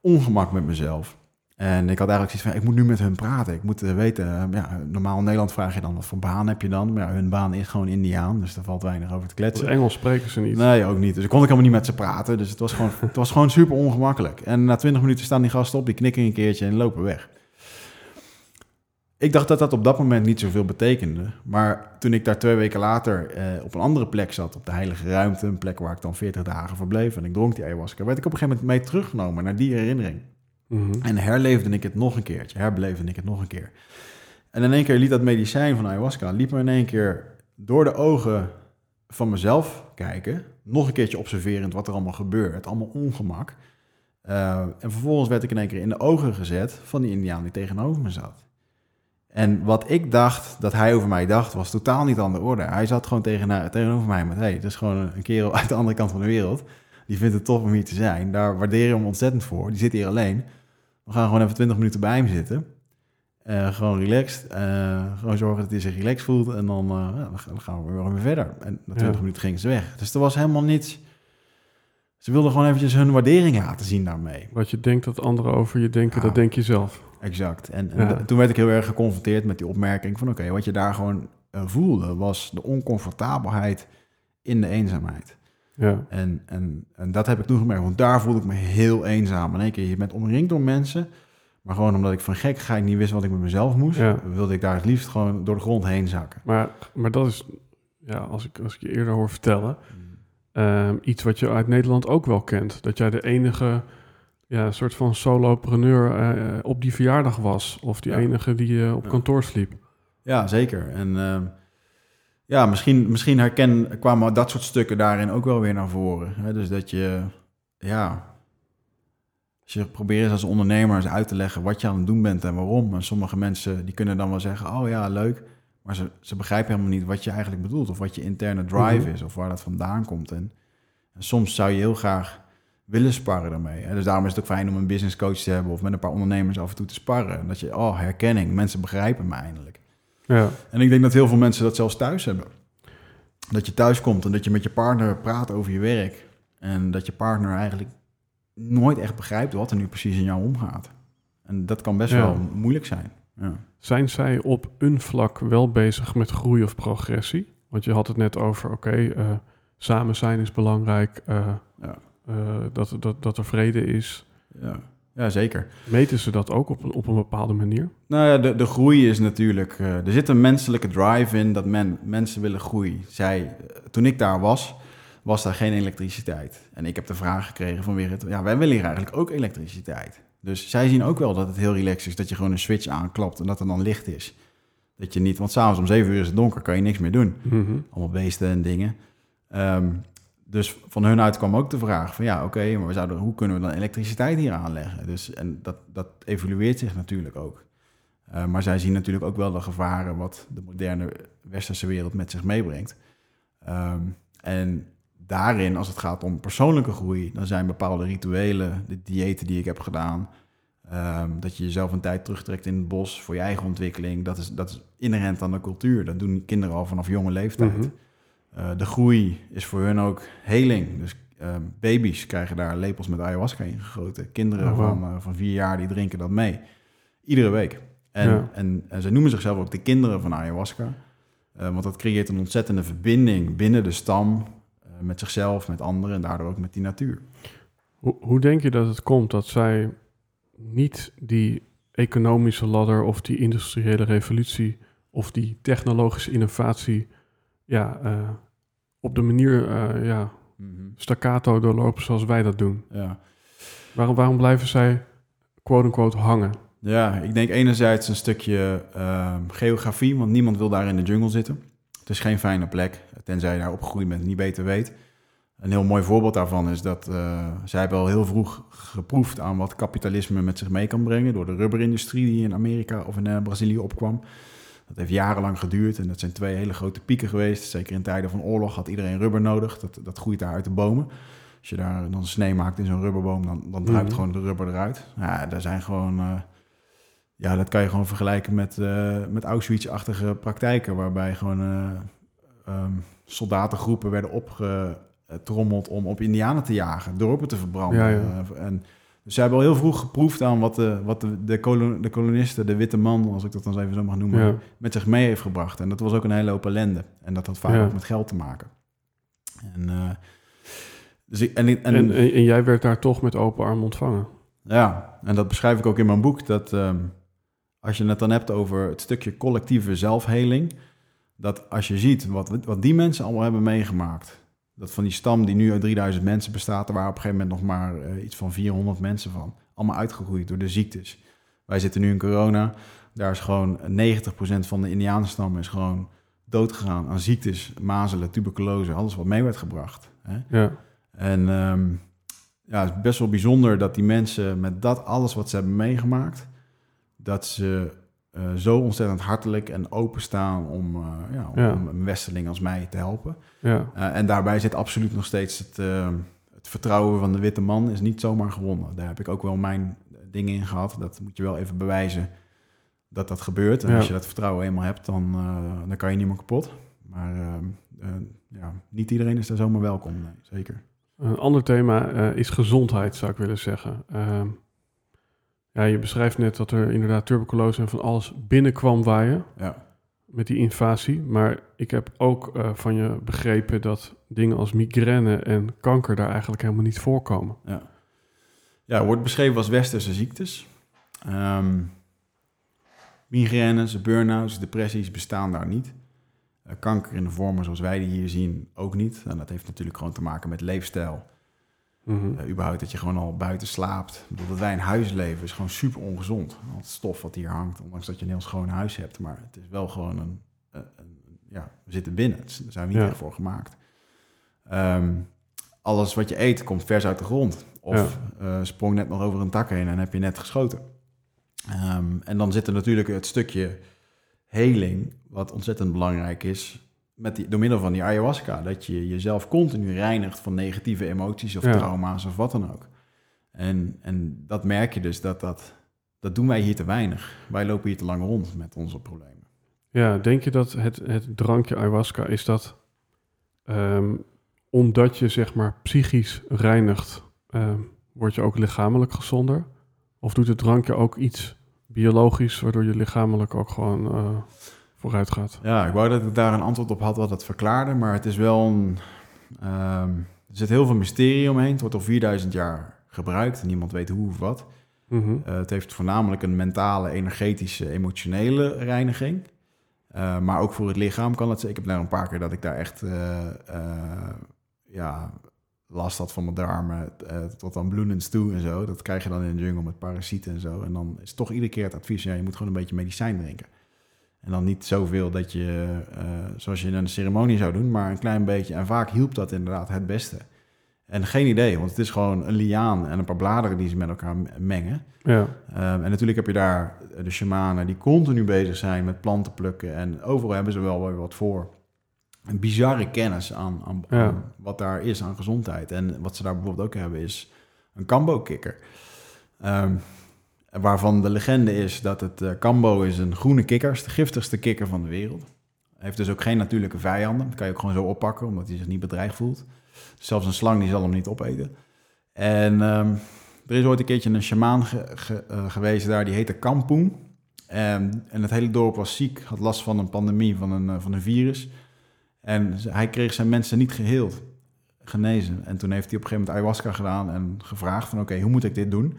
ongemak met mezelf. En ik had eigenlijk zoiets van, ik moet nu met hun praten. Ik moet eh, weten, eh, ja, normaal in Nederland vraag je dan, wat voor baan heb je dan? Maar ja, hun baan is gewoon Indiaan, dus daar valt weinig over te Dus kletsen. Engels spreken ze niet. Nee, ook niet. Dus ik kon ik helemaal niet met ze praten. Dus het was gewoon, het was gewoon super ongemakkelijk. En na 20 minuten staan die gasten op, die knikken een keertje en lopen weg. Ik dacht dat dat op dat moment niet zoveel betekende. Maar toen ik daar twee weken later eh, op een andere plek zat, op de Heilige Ruimte, een plek waar ik dan 40 dagen verbleef en ik dronk die ayahuasca, werd ik op een gegeven moment mee teruggenomen naar die herinnering. Mhm. En herleefde ik het nog een keertje, herbeleefde ik het nog een keer. En in één keer liet dat medicijn van ayahuasca, liet me in één keer door de ogen van mezelf kijken. Nog een keertje observerend wat er allemaal gebeurt, allemaal ongemak. Eh, en vervolgens werd ik in één keer in de ogen gezet van die indiaan die tegenover me zat. En wat ik dacht dat hij over mij dacht, was totaal niet aan de orde. Hij zat gewoon tegen, tegenover mij met, hey, het is gewoon een kerel uit de andere kant van de wereld. Die vindt het tof om hier te zijn. Daar waardeer je hem ontzettend voor. Die zit hier alleen. We gaan gewoon even 20 minuten bij hem zitten. Eh, gewoon relaxed. Eh, gewoon zorgen dat hij zich relaxed voelt. En dan, eh, ja, dan gaan- we weer weer verder. En na 20 Ja. minuten gingen ze weg. Dus er was helemaal niets... Ze wilden gewoon eventjes hun waardering laten zien daarmee. Wat je denkt dat anderen over je denken, Ja. dat denk je zelf. Exact. En, en Ja. d- toen werd ik heel erg geconfronteerd met die opmerking van... oké, wat je daar gewoon voelde was de oncomfortabelheid in de eenzaamheid. Ja, En, en, en dat heb ik toen gemerkt, want daar voelde ik me heel eenzaam. In één keer, je bent omringd door mensen... maar gewoon omdat ik van gekkigheid niet wist wat ik met mezelf moest... Ja. wilde ik daar het liefst gewoon door de grond heen zakken. maar, maar dat is, ja, als ik, als ik je eerder hoor vertellen, ehm, iets wat je uit Nederland ook wel kent. Dat jij de enige ja, soort van solopreneur eh, op die verjaardag was. Of die Ja. enige die eh, op kantoor sliep. Ja, zeker. En ehm, ja, misschien, misschien herken, kwamen dat soort stukken daarin ook wel weer naar voren. Hè? Dus dat je, ja, als je probeert als ondernemer eens uit te leggen wat je aan het doen bent en waarom. En sommige mensen die kunnen dan wel zeggen, oh ja, leuk. Maar ze, ze begrijpen helemaal niet wat je eigenlijk bedoelt of wat je interne drive Mhm. is of waar dat vandaan komt. En, en soms zou je heel graag willen sparren daarmee. Hè? Dus daarom is het ook fijn om een business coach te hebben of met een paar ondernemers af en toe te sparren. En dat je, oh, herkenning, mensen begrijpen me eindelijk. Ja, En ik denk dat heel veel mensen dat zelfs thuis hebben. Dat je thuis komt en dat je met je partner praat over je werk. En dat je partner eigenlijk nooit echt begrijpt wat er nu precies in jou omgaat. En dat kan best Ja. wel moeilijk zijn. Ja. Zijn zij op een vlak wel bezig met groei of progressie? Want je had het net over, oké, eh, samen zijn is belangrijk, eh, Ja. eh, dat, dat, dat er vrede is. Ja. Ja, zeker. Meten ze dat ook op, een- op een bepaalde manier? Nou ja, de, de groei is natuurlijk... eh, er zit een menselijke drive in dat men, mensen willen groeien. Zij, eh, toen ik daar was, was daar geen elektriciteit. En ik heb de vraag gekregen van weer... Ja, wij willen hier eigenlijk ook elektriciteit. Dus zij zien ook wel dat het heel relaxed is... dat je gewoon een switch aanklapt en dat er dan licht is. Dat je niet... Want s'avonds om zeven uur is het donker, kan je niks meer doen. Mhm. Allemaal beesten en dingen. Ehm, dus van hun uit kwam ook de vraag van... ja, oké, maar we zouden, hoe kunnen we dan elektriciteit hier aanleggen? Dus, en dat, dat evolueert zich natuurlijk ook. Uh, maar zij zien natuurlijk ook wel de gevaren... wat de moderne westerse wereld met zich meebrengt. Um, en daarin, als het gaat om persoonlijke groei... dan zijn bepaalde rituelen, de diëten die ik heb gedaan... Um, dat je jezelf een tijd terugtrekt in het bos voor je eigen ontwikkeling. Dat is, dat is inherent aan de cultuur. Dat doen kinderen al vanaf jonge leeftijd. -hmm. Uh, de groei is voor hun ook heling. Dus uh, baby's krijgen daar lepels met ayahuasca in gegoten. Kinderen oh, wow. van, uh, van vier jaar die drinken dat mee. Iedere week. En, ja. en, en ze noemen zichzelf ook de kinderen van ayahuasca. Uh, want dat creëert een ontzettende verbinding binnen de stam. met zichzelf, met anderen en daardoor ook met die natuur. Hoe, hoe denk je dat het komt dat zij niet die economische ladder of die industriële revolutie of die technologische innovatie ja, uh, op de manier uh, ja, mm -hmm. staccato doorlopen zoals wij dat doen? Ja. Waarom, waarom blijven zij quote-unquote hangen? Ja, ik denk enerzijds een stukje uh, geografie, want niemand wil daar in de jungle zitten. Het is geen fijne plek, tenzij je daar opgegroeid bent en niet beter weet. Een heel mooi voorbeeld daarvan is dat uh, zij hebben al heel vroeg geproefd aan wat kapitalisme met zich mee kan brengen door de rubberindustrie die in Amerika of in uh, Brazilië opkwam. Dat heeft jarenlang geduurd en dat zijn twee hele grote pieken geweest. Zeker in tijden van oorlog had iedereen rubber nodig. Dat, dat groeit daar uit de bomen. Als je daar dan snee maakt in zo'n rubberboom, dan, dan druipt mm -hmm. gewoon de rubber eruit. Ja, daar zijn gewoon... Uh, ja, dat kan je gewoon vergelijken met, met Auschwitz-achtige praktijken... waarbij gewoon um, soldatengroepen werden opge trommelt om op indianen te jagen, dorpen te verbranden. Ja, ja. Uh, en, dus zij hebben al heel vroeg geproefd aan wat de, wat de, de, kolon, de kolonisten, de witte man, als ik dat dan even zo mag noemen, ja. met zich mee heeft gebracht. En dat was ook een hele hoop ellende. En dat had vaak ja. ook met geld te maken. En, uh, dus ik, en, en, en, en, jij werd daar toch met open arm ontvangen? Ja, en dat beschrijf ik ook in mijn boek, dat um, als je het dan hebt over het stukje collectieve zelfheling, dat als je ziet wat, wat die mensen allemaal hebben meegemaakt, dat van die stam die nu uit 3000 mensen bestaat, er waren op een gegeven moment nog maar uh, iets van 400 mensen van. Allemaal uitgegroeid door de ziektes. Wij zitten nu in corona. Daar is gewoon 90% van de Indianenstam is gewoon doodgegaan aan ziektes, mazelen, tuberculose, alles wat mee werd gebracht. Hè? Ja. En um, ja, het is best wel bijzonder dat die mensen met dat alles wat ze hebben meegemaakt, dat ze uh, zo ontzettend hartelijk en openstaan om, uh, ja, om, Ja. om een westerling als mij te helpen. Ja, Uh, en daarbij zit absoluut nog steeds het, uh, het vertrouwen van de witte man is niet zomaar gewonnen. Daar heb ik ook wel mijn dingen in gehad. Dat moet je wel even bewijzen dat dat gebeurt. En als je dat vertrouwen eenmaal hebt, dan, dan kan je niet meer kapot. Maar uh, ja, niet iedereen is daar zomaar welkom. Nee, zeker. een ander thema eh, is gezondheid, zou ik willen zeggen. Ja, je beschrijft net dat er inderdaad tuberculose en van alles binnenkwam waaien Ja. met die invasie. Maar ik heb ook eh, van je begrepen dat dingen als migraine en kanker daar eigenlijk helemaal niet voorkomen. Ja, wordt beschreven als westerse ziektes. Ehm migraines, burn-outs, depressies bestaan daar niet. Eh, kanker in de vormen zoals wij die hier zien ook niet. En dat heeft natuurlijk gewoon te maken met leefstijl. Eh, überhaupt dat je gewoon al buiten slaapt. Ik bedoel, dat wij in huis leven is gewoon super ongezond. Al het stof wat hier hangt, ondanks dat je een heel schoon huis hebt. Maar het is wel gewoon een... eh, een ja, we zitten binnen. Is- Daar zijn we niet Ja. echt voor gemaakt. Ehm, alles wat je eet komt vers uit de grond. Of eh, sprong net nog over een tak heen en heb je net geschoten. Ehm, en dan zit er natuurlijk het stukje heling, wat ontzettend belangrijk is, met die, door middel van die ayahuasca. Dat je jezelf continu reinigt van negatieve emoties of Ja. trauma's of wat dan ook. En, en dat merk je dus, dat, dat, dat doen wij hier te weinig. Wij lopen hier te lang rond met onze problemen. Ja, denk je dat het, het drankje ayahuasca is dat ehm, omdat je zeg maar psychisch reinigt, ehm, word je ook lichamelijk gezonder? Of doet het drankje ook iets biologisch, waardoor je lichamelijk ook gewoon eh, vooruit gaat? Ja, ik wou dat ik daar een antwoord op had wat het verklaarde, maar het is wel een... ehm, er zit heel veel mysterie omheen. Het wordt al 4000 jaar gebruikt en niemand weet hoe of wat. Mhm. Eh, het heeft voornamelijk een mentale, energetische, emotionele reiniging. Eh, maar ook voor het lichaam kan het. Ik heb daar een paar keer dat ik daar echt eh, ja, last had van mijn darmen. tot aan bloedens toe en zo. Dat krijg je dan in de jungle met parasieten en zo. En dan is toch iedere keer het advies: ja, je moet gewoon een beetje medicijn drinken. En dan niet zoveel dat je, eh, zoals je in een ceremonie zou doen, maar een klein beetje. En vaak hielp dat inderdaad het beste. En geen idee, want het is gewoon een liaan en een paar bladeren die ze met elkaar mengen. Ja, Ehm, en natuurlijk heb je daar de shamanen die continu bezig zijn met planten plukken. En overal hebben ze wel weer wat voor. Een bizarre kennis aan, aan, Ja. aan wat daar is aan gezondheid. En wat ze daar bijvoorbeeld ook hebben is een kambo-kikker. Ehm, waarvan de legende is dat het eh kambo is een groene kikker. de giftigste kikker van de wereld. Hij heeft dus ook geen natuurlijke vijanden. Dat kan je ook gewoon zo oppakken, omdat hij zich niet bedreigd voelt. Zelfs een slang die zal hem niet opeten. En ehm, er is ooit een keertje een shamaan eh, geweest daar, die heette Kampoen. En, en het hele dorp was ziek, had last van een pandemie, van een, eh, van een virus. En hij kreeg zijn mensen niet geheeld, genezen. En toen heeft hij op een gegeven moment ayahuasca gedaan en gevraagd van oké, hoe moet ik dit doen?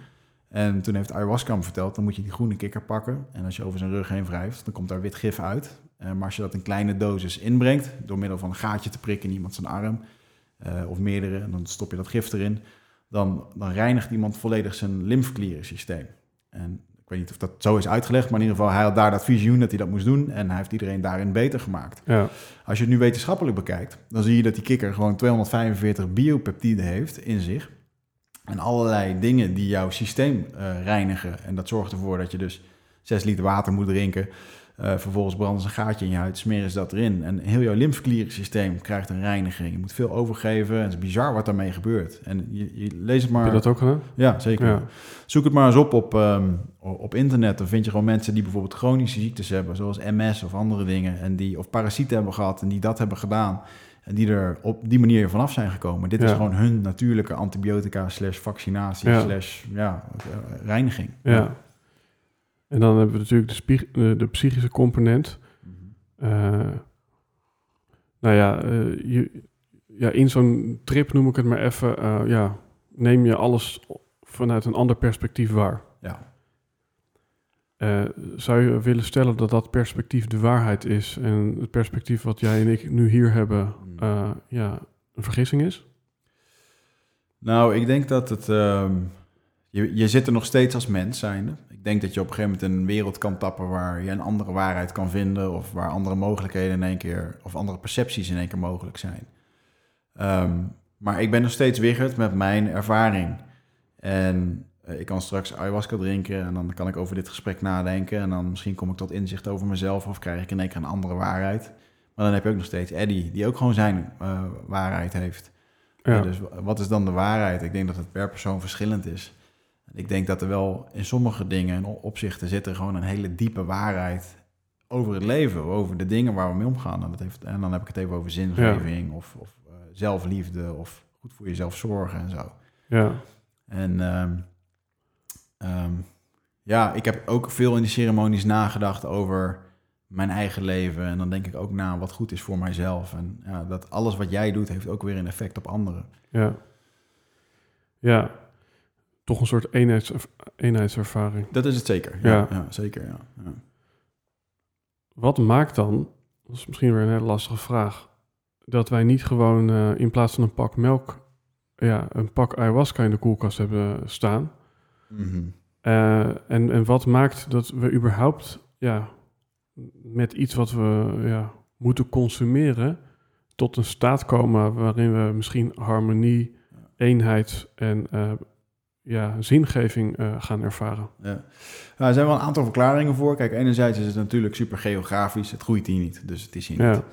En toen heeft ayahuasca hem verteld, dan moet je die groene kikker pakken. En als je over zijn rug heen wrijft, dan komt daar wit gif uit. Eh, maar als je dat in kleine dosis inbrengt, door middel van een gaatje te prikken in iemand zijn arm, eh, of meerdere, en dan stop je dat gif erin, dan, dan reinigt iemand volledig zijn lymfklierensysteem. En ik weet niet of dat zo is uitgelegd, maar in ieder geval, hij had daar dat visioen dat hij dat moest doen en hij heeft iedereen daarin beter gemaakt. ja, Als je het nu wetenschappelijk bekijkt, dan zie je dat die kikker gewoon 245 biopeptiden heeft in zich. En allerlei dingen die jouw systeem eh, reinigen. En dat zorgt ervoor dat je dus 6 liter water moet drinken. Eh, vervolgens branden ze een gaatje in je huid, smeren ze dat erin. En heel jouw lymfklierensysteem krijgt een reiniging. Je moet veel overgeven. En het is bizar wat daarmee gebeurt. En je, je leest het maar... heb je dat ook gedaan? Ja, zeker. Ja. Zoek het maar eens op op, ehm, op internet. Dan vind je gewoon mensen die bijvoorbeeld chronische ziektes hebben, zoals MS of andere dingen. En die, of parasieten hebben gehad en die dat hebben gedaan. En die er op die manier vanaf zijn gekomen. Dit is gewoon hun natuurlijke antibiotica slash vaccinatie Ja. slash ja, reiniging. Ja. En dan hebben we natuurlijk de, spie- de, de psychische component. Eh, nou ja, eh, je, ja, in zo'n trip noem ik het maar even, eh, ja, neem je alles vanuit een ander perspectief waar. Ja. Eh, zou je willen stellen dat dat perspectief de waarheid is en het perspectief wat jij en ik nu hier hebben, eh, ja, een vergissing is? Nou, ik denk dat het. ehm, je, je zit er nog steeds als mens zijnde. Ik denk dat je op een gegeven moment een wereld kan tappen waar je een andere waarheid kan vinden. Of waar andere mogelijkheden in één keer. of andere percepties in één keer mogelijk zijn. Ehm, maar ik ben nog steeds wiggerd met mijn ervaring. En ik kan straks ayahuasca drinken en dan kan ik over dit gesprek nadenken. En dan misschien kom ik tot inzicht over mezelf of krijg ik in één keer een andere waarheid. Maar dan heb je ook nog steeds Eddie, die ook gewoon zijn eh, waarheid heeft. Ja, Ja, dus wat is dan de waarheid? Ik denk dat het per persoon verschillend is. Ik denk dat er wel in sommige dingen en opzichten zit er gewoon een hele diepe waarheid over het leven, over de dingen waar we mee omgaan. En, dat heeft, en dan heb ik het even over zingeving of, of eh, zelfliefde of goed voor jezelf zorgen en zo. ja, En ehm, ehm, Ja, ik heb ook veel in die ceremonies nagedacht over mijn eigen leven. En dan denk ik ook na wat goed is voor mijzelf. En ja, dat alles wat jij doet, heeft ook weer een effect op anderen. Ja. Ja. Toch een soort eenheids, eenheidservaring. Dat is het zeker. Ja, ja. zeker. Ja. ja. Wat maakt dan, dat is misschien weer een hele lastige vraag, dat wij niet gewoon uh, in plaats van een pak melk, ja, een pak ayahuasca in de koelkast hebben staan? Mm uh, en, en wat maakt dat we überhaupt ja, met iets wat we ja, moeten consumeren tot een staat komen waarin we misschien harmonie, eenheid en uh, ja, zingeving uh, gaan ervaren. Ja. Nou, er zijn wel een aantal verklaringen voor. Kijk, enerzijds is het natuurlijk super geografisch. Het groeit hier niet, dus het is hier Ja. niet.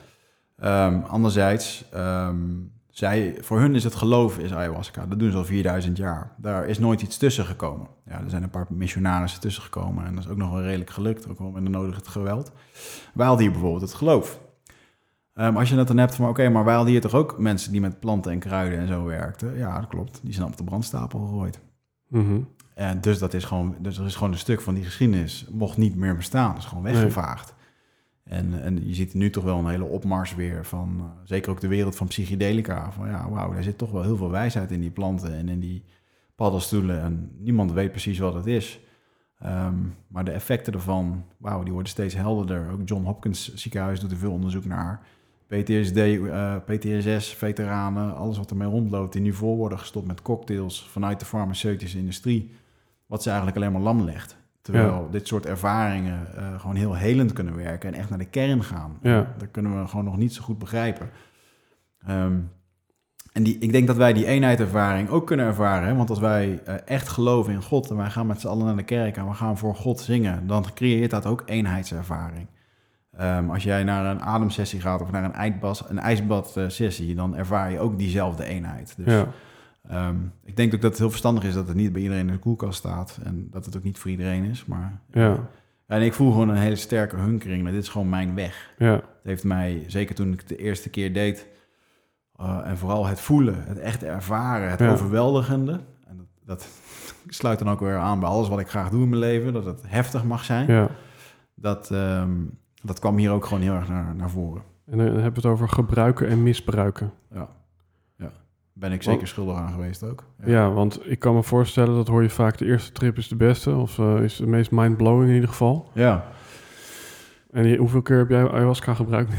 Um, anderzijds, um, zij, voor hun is het geloof is ayahuasca. Dat doen ze al 4000 jaar. Daar is nooit iets tussen gekomen. Ja, er zijn een paar missionarissen tussen gekomen. En dat is ook nog wel redelijk gelukt. Ook wel met de nodige geweld. Wij hadden hier bijvoorbeeld het geloof. Um, als je het dan hebt van, oké, okay, maar wij hadden hier toch ook mensen die met planten en kruiden en zo werkten. Ja, dat klopt. Die zijn op de brandstapel gegooid. Mm -hmm. En dus dat is gewoon, dus er is gewoon een stuk van die geschiedenis mocht niet meer bestaan. Dat is gewoon weggevaagd. Nee. En, en je ziet nu toch wel een hele opmars weer van, uh, zeker ook de wereld van psychedelica. Van ja, wauw, daar zit toch wel heel veel wijsheid in die planten en in die paddenstoelen. En niemand weet precies wat het is. Um, maar de effecten ervan, wauw, die worden steeds helderder. Ook John Hopkins ziekenhuis doet er veel onderzoek naar. PTSD, uh, PTSS, veteranen, alles wat ermee rondloopt, die nu vol worden gestopt met cocktails vanuit de farmaceutische industrie. Wat ze eigenlijk alleen maar lam legt. Terwijl ja. dit soort ervaringen uh, gewoon heel helend kunnen werken en echt naar de kern gaan. Ja. Dat kunnen we gewoon nog niet zo goed begrijpen. Um, en die, ik denk dat wij die eenheidservaring ook kunnen ervaren. Hè? Want als wij uh, echt geloven in God en wij gaan met z'n allen naar de kerk en we gaan voor God zingen, dan creëert dat ook eenheidservaring. Um, als jij naar een ademsessie gaat of naar een, ijsbad, een ijsbadsessie, dan ervaar je ook diezelfde eenheid. Dus ja. Um, ik denk ook dat het heel verstandig is dat het niet bij iedereen in de koelkast staat en dat het ook niet voor iedereen is. Maar ja. En ik voel gewoon een hele sterke hunkering. Dit is gewoon mijn weg. Ja. Het heeft mij, zeker toen ik het de eerste keer deed, uh, en vooral het voelen, het echt ervaren, het Ja. overweldigende. En dat, dat sluit dan ook weer aan bij alles wat ik graag doe in mijn leven, dat het heftig mag zijn. ja. Dat, um, dat kwam hier ook gewoon heel erg naar, naar voren. En dan hebben we het over gebruiken en misbruiken. Ja. Ben ik zeker schuldig aan geweest ook. Ja. want ik kan me voorstellen, dat hoor je vaak, de eerste trip is de beste, of uh, is de meest mind-blowing in ieder geval. Ja. En je, hoeveel keer heb jij ayahuasca gebruikt?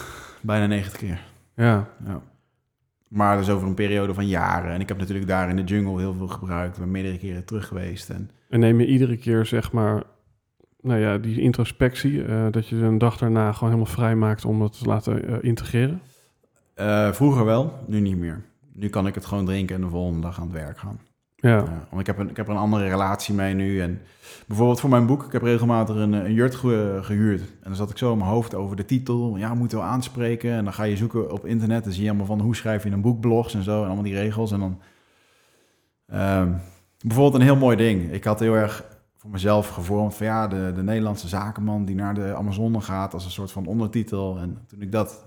Bijna 90 keer. Ja. ja. Maar dat is over een periode van jaren. En ik heb natuurlijk daar in de jungle heel veel gebruikt. Ik ben meerdere keren terug geweest. En, en neem je iedere keer, zeg maar, nou ja, die introspectie, uh, dat je een dag daarna gewoon helemaal vrij maakt om dat te laten uh, integreren? Vroeger wel, nu niet meer. Nu kan ik het gewoon drinken en de volgende dag aan het werk gaan. Ja. want ik heb, een, ik heb er een andere relatie mee nu. En bijvoorbeeld voor mijn boek, ik heb regelmatig een, een jurt ge, gehuurd. En dan zat ik zo in mijn hoofd over de titel. Ja, moeten we aanspreken. En dan ga je zoeken op internet. Dan zie je allemaal van hoe schrijf je een boek, blogs en zo. En allemaal die regels. En dan... Um, bijvoorbeeld een heel mooi ding. Ik had heel erg voor mezelf gevormd van ja, de, de Nederlandse zakenman die naar de Amazone gaat als een soort van ondertitel. En toen ik dat...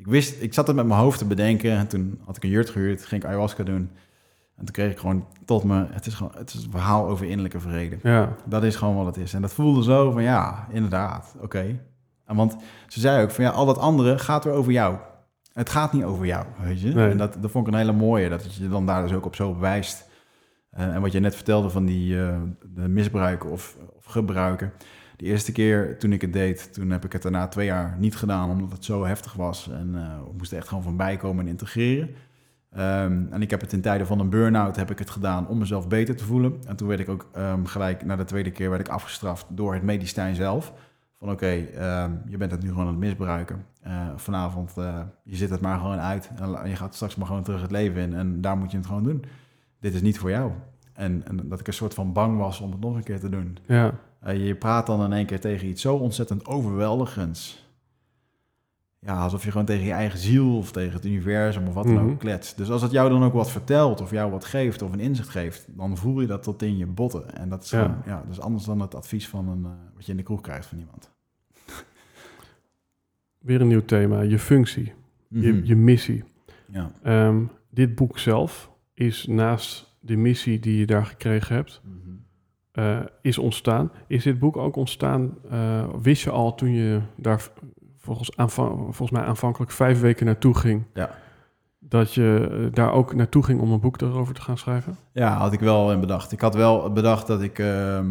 Ik wist, ik zat het met mijn hoofd te bedenken. En toen had ik een jurt gehuurd, ging ik ayahuasca doen. En toen kreeg ik gewoon tot me, het is gewoon, het is een verhaal over innerlijke vrede. Ja. Dat is gewoon wat het is. En dat voelde zo van, ja, inderdaad, oké. Okay. Want ze zei ook van, ja, al dat andere gaat weer over jou. Het gaat niet over jou, weet je. Nee. En dat, dat vond ik een hele mooie, dat je dan daar dus ook op zo wijst. Uh, en wat je net vertelde van die uh, de misbruiken of, of gebruiken. De eerste keer toen ik het deed, toen heb ik het daarna twee jaar niet gedaan, omdat het zo heftig was. En uh, ik moest er echt gewoon van bijkomen en integreren. Um, en ik heb het in tijden van een burn-out heb ik het gedaan om mezelf beter te voelen. En toen werd ik ook um, gelijk na de tweede keer werd ik afgestraft door het medicijn zelf. Van oké, um, je bent het nu gewoon aan het misbruiken. Uh, vanavond, uh, je zit het maar gewoon uit. En je gaat straks maar gewoon terug het leven in. En daar moet je het gewoon doen. Dit is niet voor jou. En, en dat ik een soort van bang was om het nog een keer te doen. Ja. Uh, je praat dan in één keer tegen iets zo ontzettend overweldigends ja, alsof je gewoon tegen je eigen ziel of tegen het universum of wat dan Mhm. ook kletst. Dus als het jou dan ook wat vertelt of jou wat geeft of een inzicht geeft, dan voel je dat tot in je botten. En dat is, Ja. gewoon, ja, dat is anders dan het advies van een, uh, wat je in de kroeg krijgt van iemand. Weer een nieuw thema, je functie, Mhm. je, je missie. Ja. Um, dit boek zelf is naast de missie die je daar gekregen hebt, Mhm. Eh, is ontstaan. Is dit boek ook ontstaan, eh, wist je al toen je daar volgens, volgens mij aanvankelijk vijf weken naartoe ging, Ja. dat je eh, daar ook naartoe ging om een boek erover te gaan schrijven? Ja, had ik wel in bedacht. Ik had wel bedacht dat ik... ehm,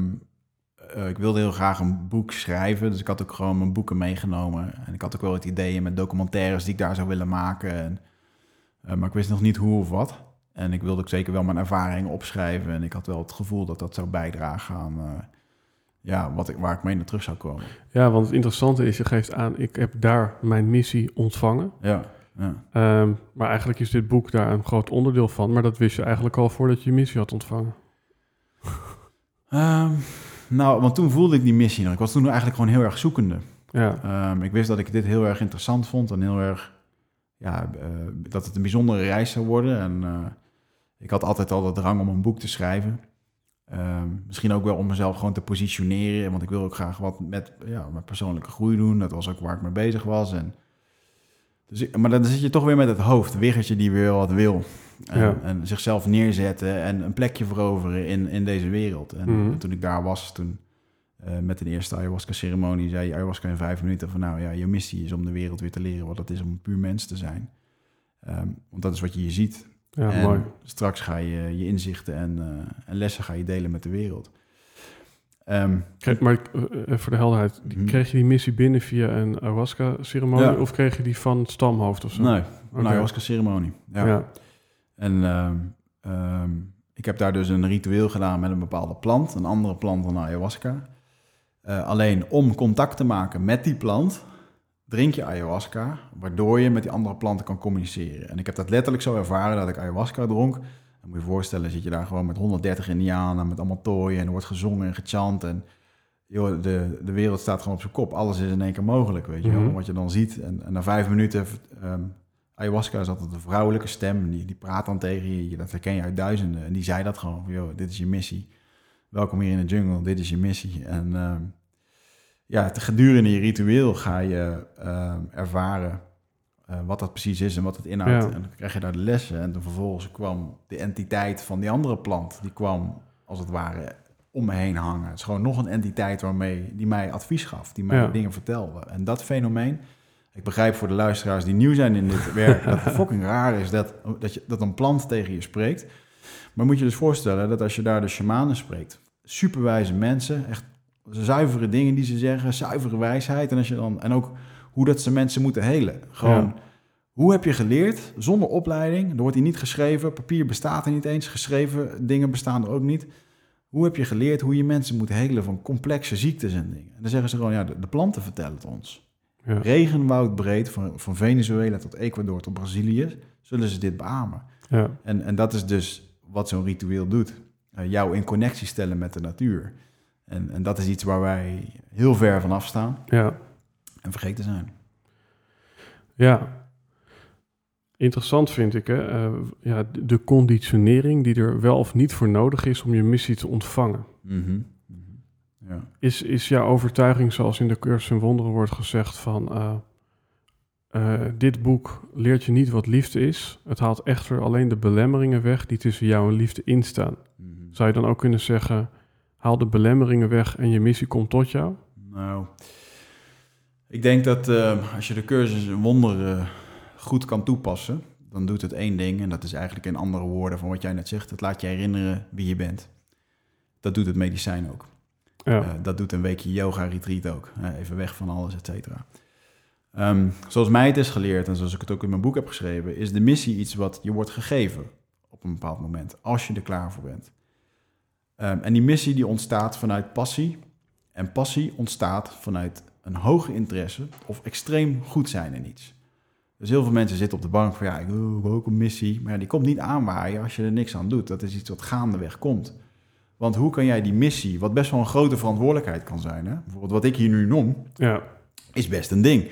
eh, ik wilde heel graag een boek schrijven. Dus ik had ook gewoon mijn boeken meegenomen. En ik had ook wel het ideeën met documentaires die ik daar zou willen maken. En, maar ik wist nog niet hoe of wat. En ik wilde ook zeker wel mijn ervaringen opschrijven. En ik had wel het gevoel dat dat zou bijdragen aan... eh, ja, wat ik, waar ik mee naar terug zou komen. Ja, want het interessante is, je geeft aan, ik heb daar mijn missie ontvangen. Ja, ja. Ehm, maar eigenlijk is dit boek daar een groot onderdeel van. Maar dat wist je eigenlijk al voordat je je missie had ontvangen. Ehm, nou, want toen voelde ik die missie nog. Ik was toen eigenlijk gewoon heel erg zoekende. Ja, Ehm, ik wist dat ik dit heel erg interessant vond en heel erg, ja, eh, dat het een bijzondere reis zou worden. En eh, ik had altijd al de drang om een boek te schrijven. Ehm, misschien ook wel om mezelf gewoon te positioneren, want ik wil ook graag wat met, ja, met persoonlijke groei doen. Dat was ook waar ik mee bezig was. En, dus ik- maar dan zit je toch weer met het hoofd, wiggertje die weer wat wil. En, Ja. en zichzelf neerzetten en een plekje veroveren in, in deze wereld. En Mhm. toen ik daar was, toen eh, met de eerste ayahuasca-ceremonie zei ayahuasca in vijf minuten van nou ja, je missie is om de wereld weer te leren wat het is om een puur mens te zijn. Ehm, want dat is wat je hier ziet. Ja en mooi. straks ga je je inzichten en, eh, en lessen ga je delen met de wereld. Ehm, Kreeg, maar eh, eh, voor de helderheid, Mhm. kreeg je die missie binnen via een ayahuasca-ceremonie Ja. of kreeg je die van het stamhoofd of zo? nee, een ayahuasca-ceremonie. Ja. Ja. En ehm, ehm, ik heb daar dus een ritueel gedaan met een bepaalde plant, een andere plant dan ayahuasca. Alleen om contact te maken met die plant, drink je ayahuasca, waardoor je met die andere planten kan communiceren. En ik heb dat letterlijk zo ervaren dat ik ayahuasca dronk. Dan moet je je voorstellen, zit je daar gewoon met 130 indianen, met allemaal tooien en er wordt gezongen en gechant. En joh, de, de wereld staat gewoon op zijn kop. Alles is in één keer mogelijk, weet je wel, Mhm. wat je dan ziet. En, en na vijf minuten, ehm, ayahuasca is altijd een vrouwelijke stem, die, die praat dan tegen je, dat herken je uit duizenden. En die zei dat gewoon, joh, dit is je missie. Welkom hier in de jungle, dit is je missie. En ehm, ja, te gedurende je ritueel ga je ehm, ervaren eh, wat dat precies is en wat het inhoudt. Ja. En dan krijg je daar de lessen. En dan vervolgens kwam de entiteit van die andere plant, die kwam als het ware om me heen hangen. Het is gewoon nog een entiteit waarmee, die mij advies gaf, die mij Ja. dingen vertelde. En dat fenomeen, ik begrijp voor de luisteraars die nieuw zijn in dit werk, dat het fucking raar is dat, dat, je, dat een plant tegen je spreekt. Maar moet je dus voorstellen dat als je daar de shamanen spreekt, superwijze mensen, echt zuivere dingen die ze zeggen, zuivere wijsheid. En, als je dan, en ook hoe dat ze mensen moeten helen. Gewoon, Ja. hoe heb je geleerd, zonder opleiding, er wordt hier niet geschreven, papier bestaat er niet eens, geschreven dingen bestaan er ook niet. Hoe heb je geleerd hoe je mensen moet helen van complexe ziektes en dingen? En dan zeggen ze gewoon, ja, de, de planten vertellen het ons. Ja. Regenwoudbreed, van, van Venezuela tot Ecuador tot Brazilië, zullen ze dit beamen. Ja. En, en dat is dus wat zo'n ritueel doet. Eh, jou in connectie stellen met de natuur. En, en dat is iets waar wij heel ver van afstaan ja. en vergeten zijn. Ja. Interessant vind ik, hè? eh, ja, de- conditionering die er wel of niet voor nodig is om je missie te ontvangen. Mhm. Ja. Is, is jouw overtuiging, zoals in de cursus in wonderen wordt gezegd, van eh, eh, dit boek leert je niet wat liefde is. Het haalt echter alleen de belemmeringen weg die tussen jou en liefde instaan. Mhm. Zou je dan ook kunnen zeggen, haal de belemmeringen weg en je missie komt tot jou? Nou, ik denk dat eh, als je de cursus in wonderen goed kan toepassen, dan doet het één ding. En dat is eigenlijk in andere woorden van wat jij net zegt. Het laat je herinneren wie je bent. Dat doet het medicijn ook. Ja, Eh, dat doet een weekje yoga retreat ook. Eh, even weg van alles, et cetera. Ehm, zoals mij het is geleerd en zoals ik het ook in mijn boek heb geschreven, is de missie iets wat je wordt gegeven op een bepaald moment, als je er klaar voor bent. Ehm, en die missie die ontstaat vanuit passie. En passie ontstaat vanuit een hoge interesse of extreem goed zijn in iets. Dus heel veel mensen zitten op de bank van ja, ik wil ook een missie. Maar ja, die komt niet aanwaaien als je er niks aan doet. Dat is iets wat gaandeweg komt. Want hoe kan jij die missie, wat best wel een grote verantwoordelijkheid kan zijn, hè? bijvoorbeeld wat ik hier nu noem, ja, is best een ding.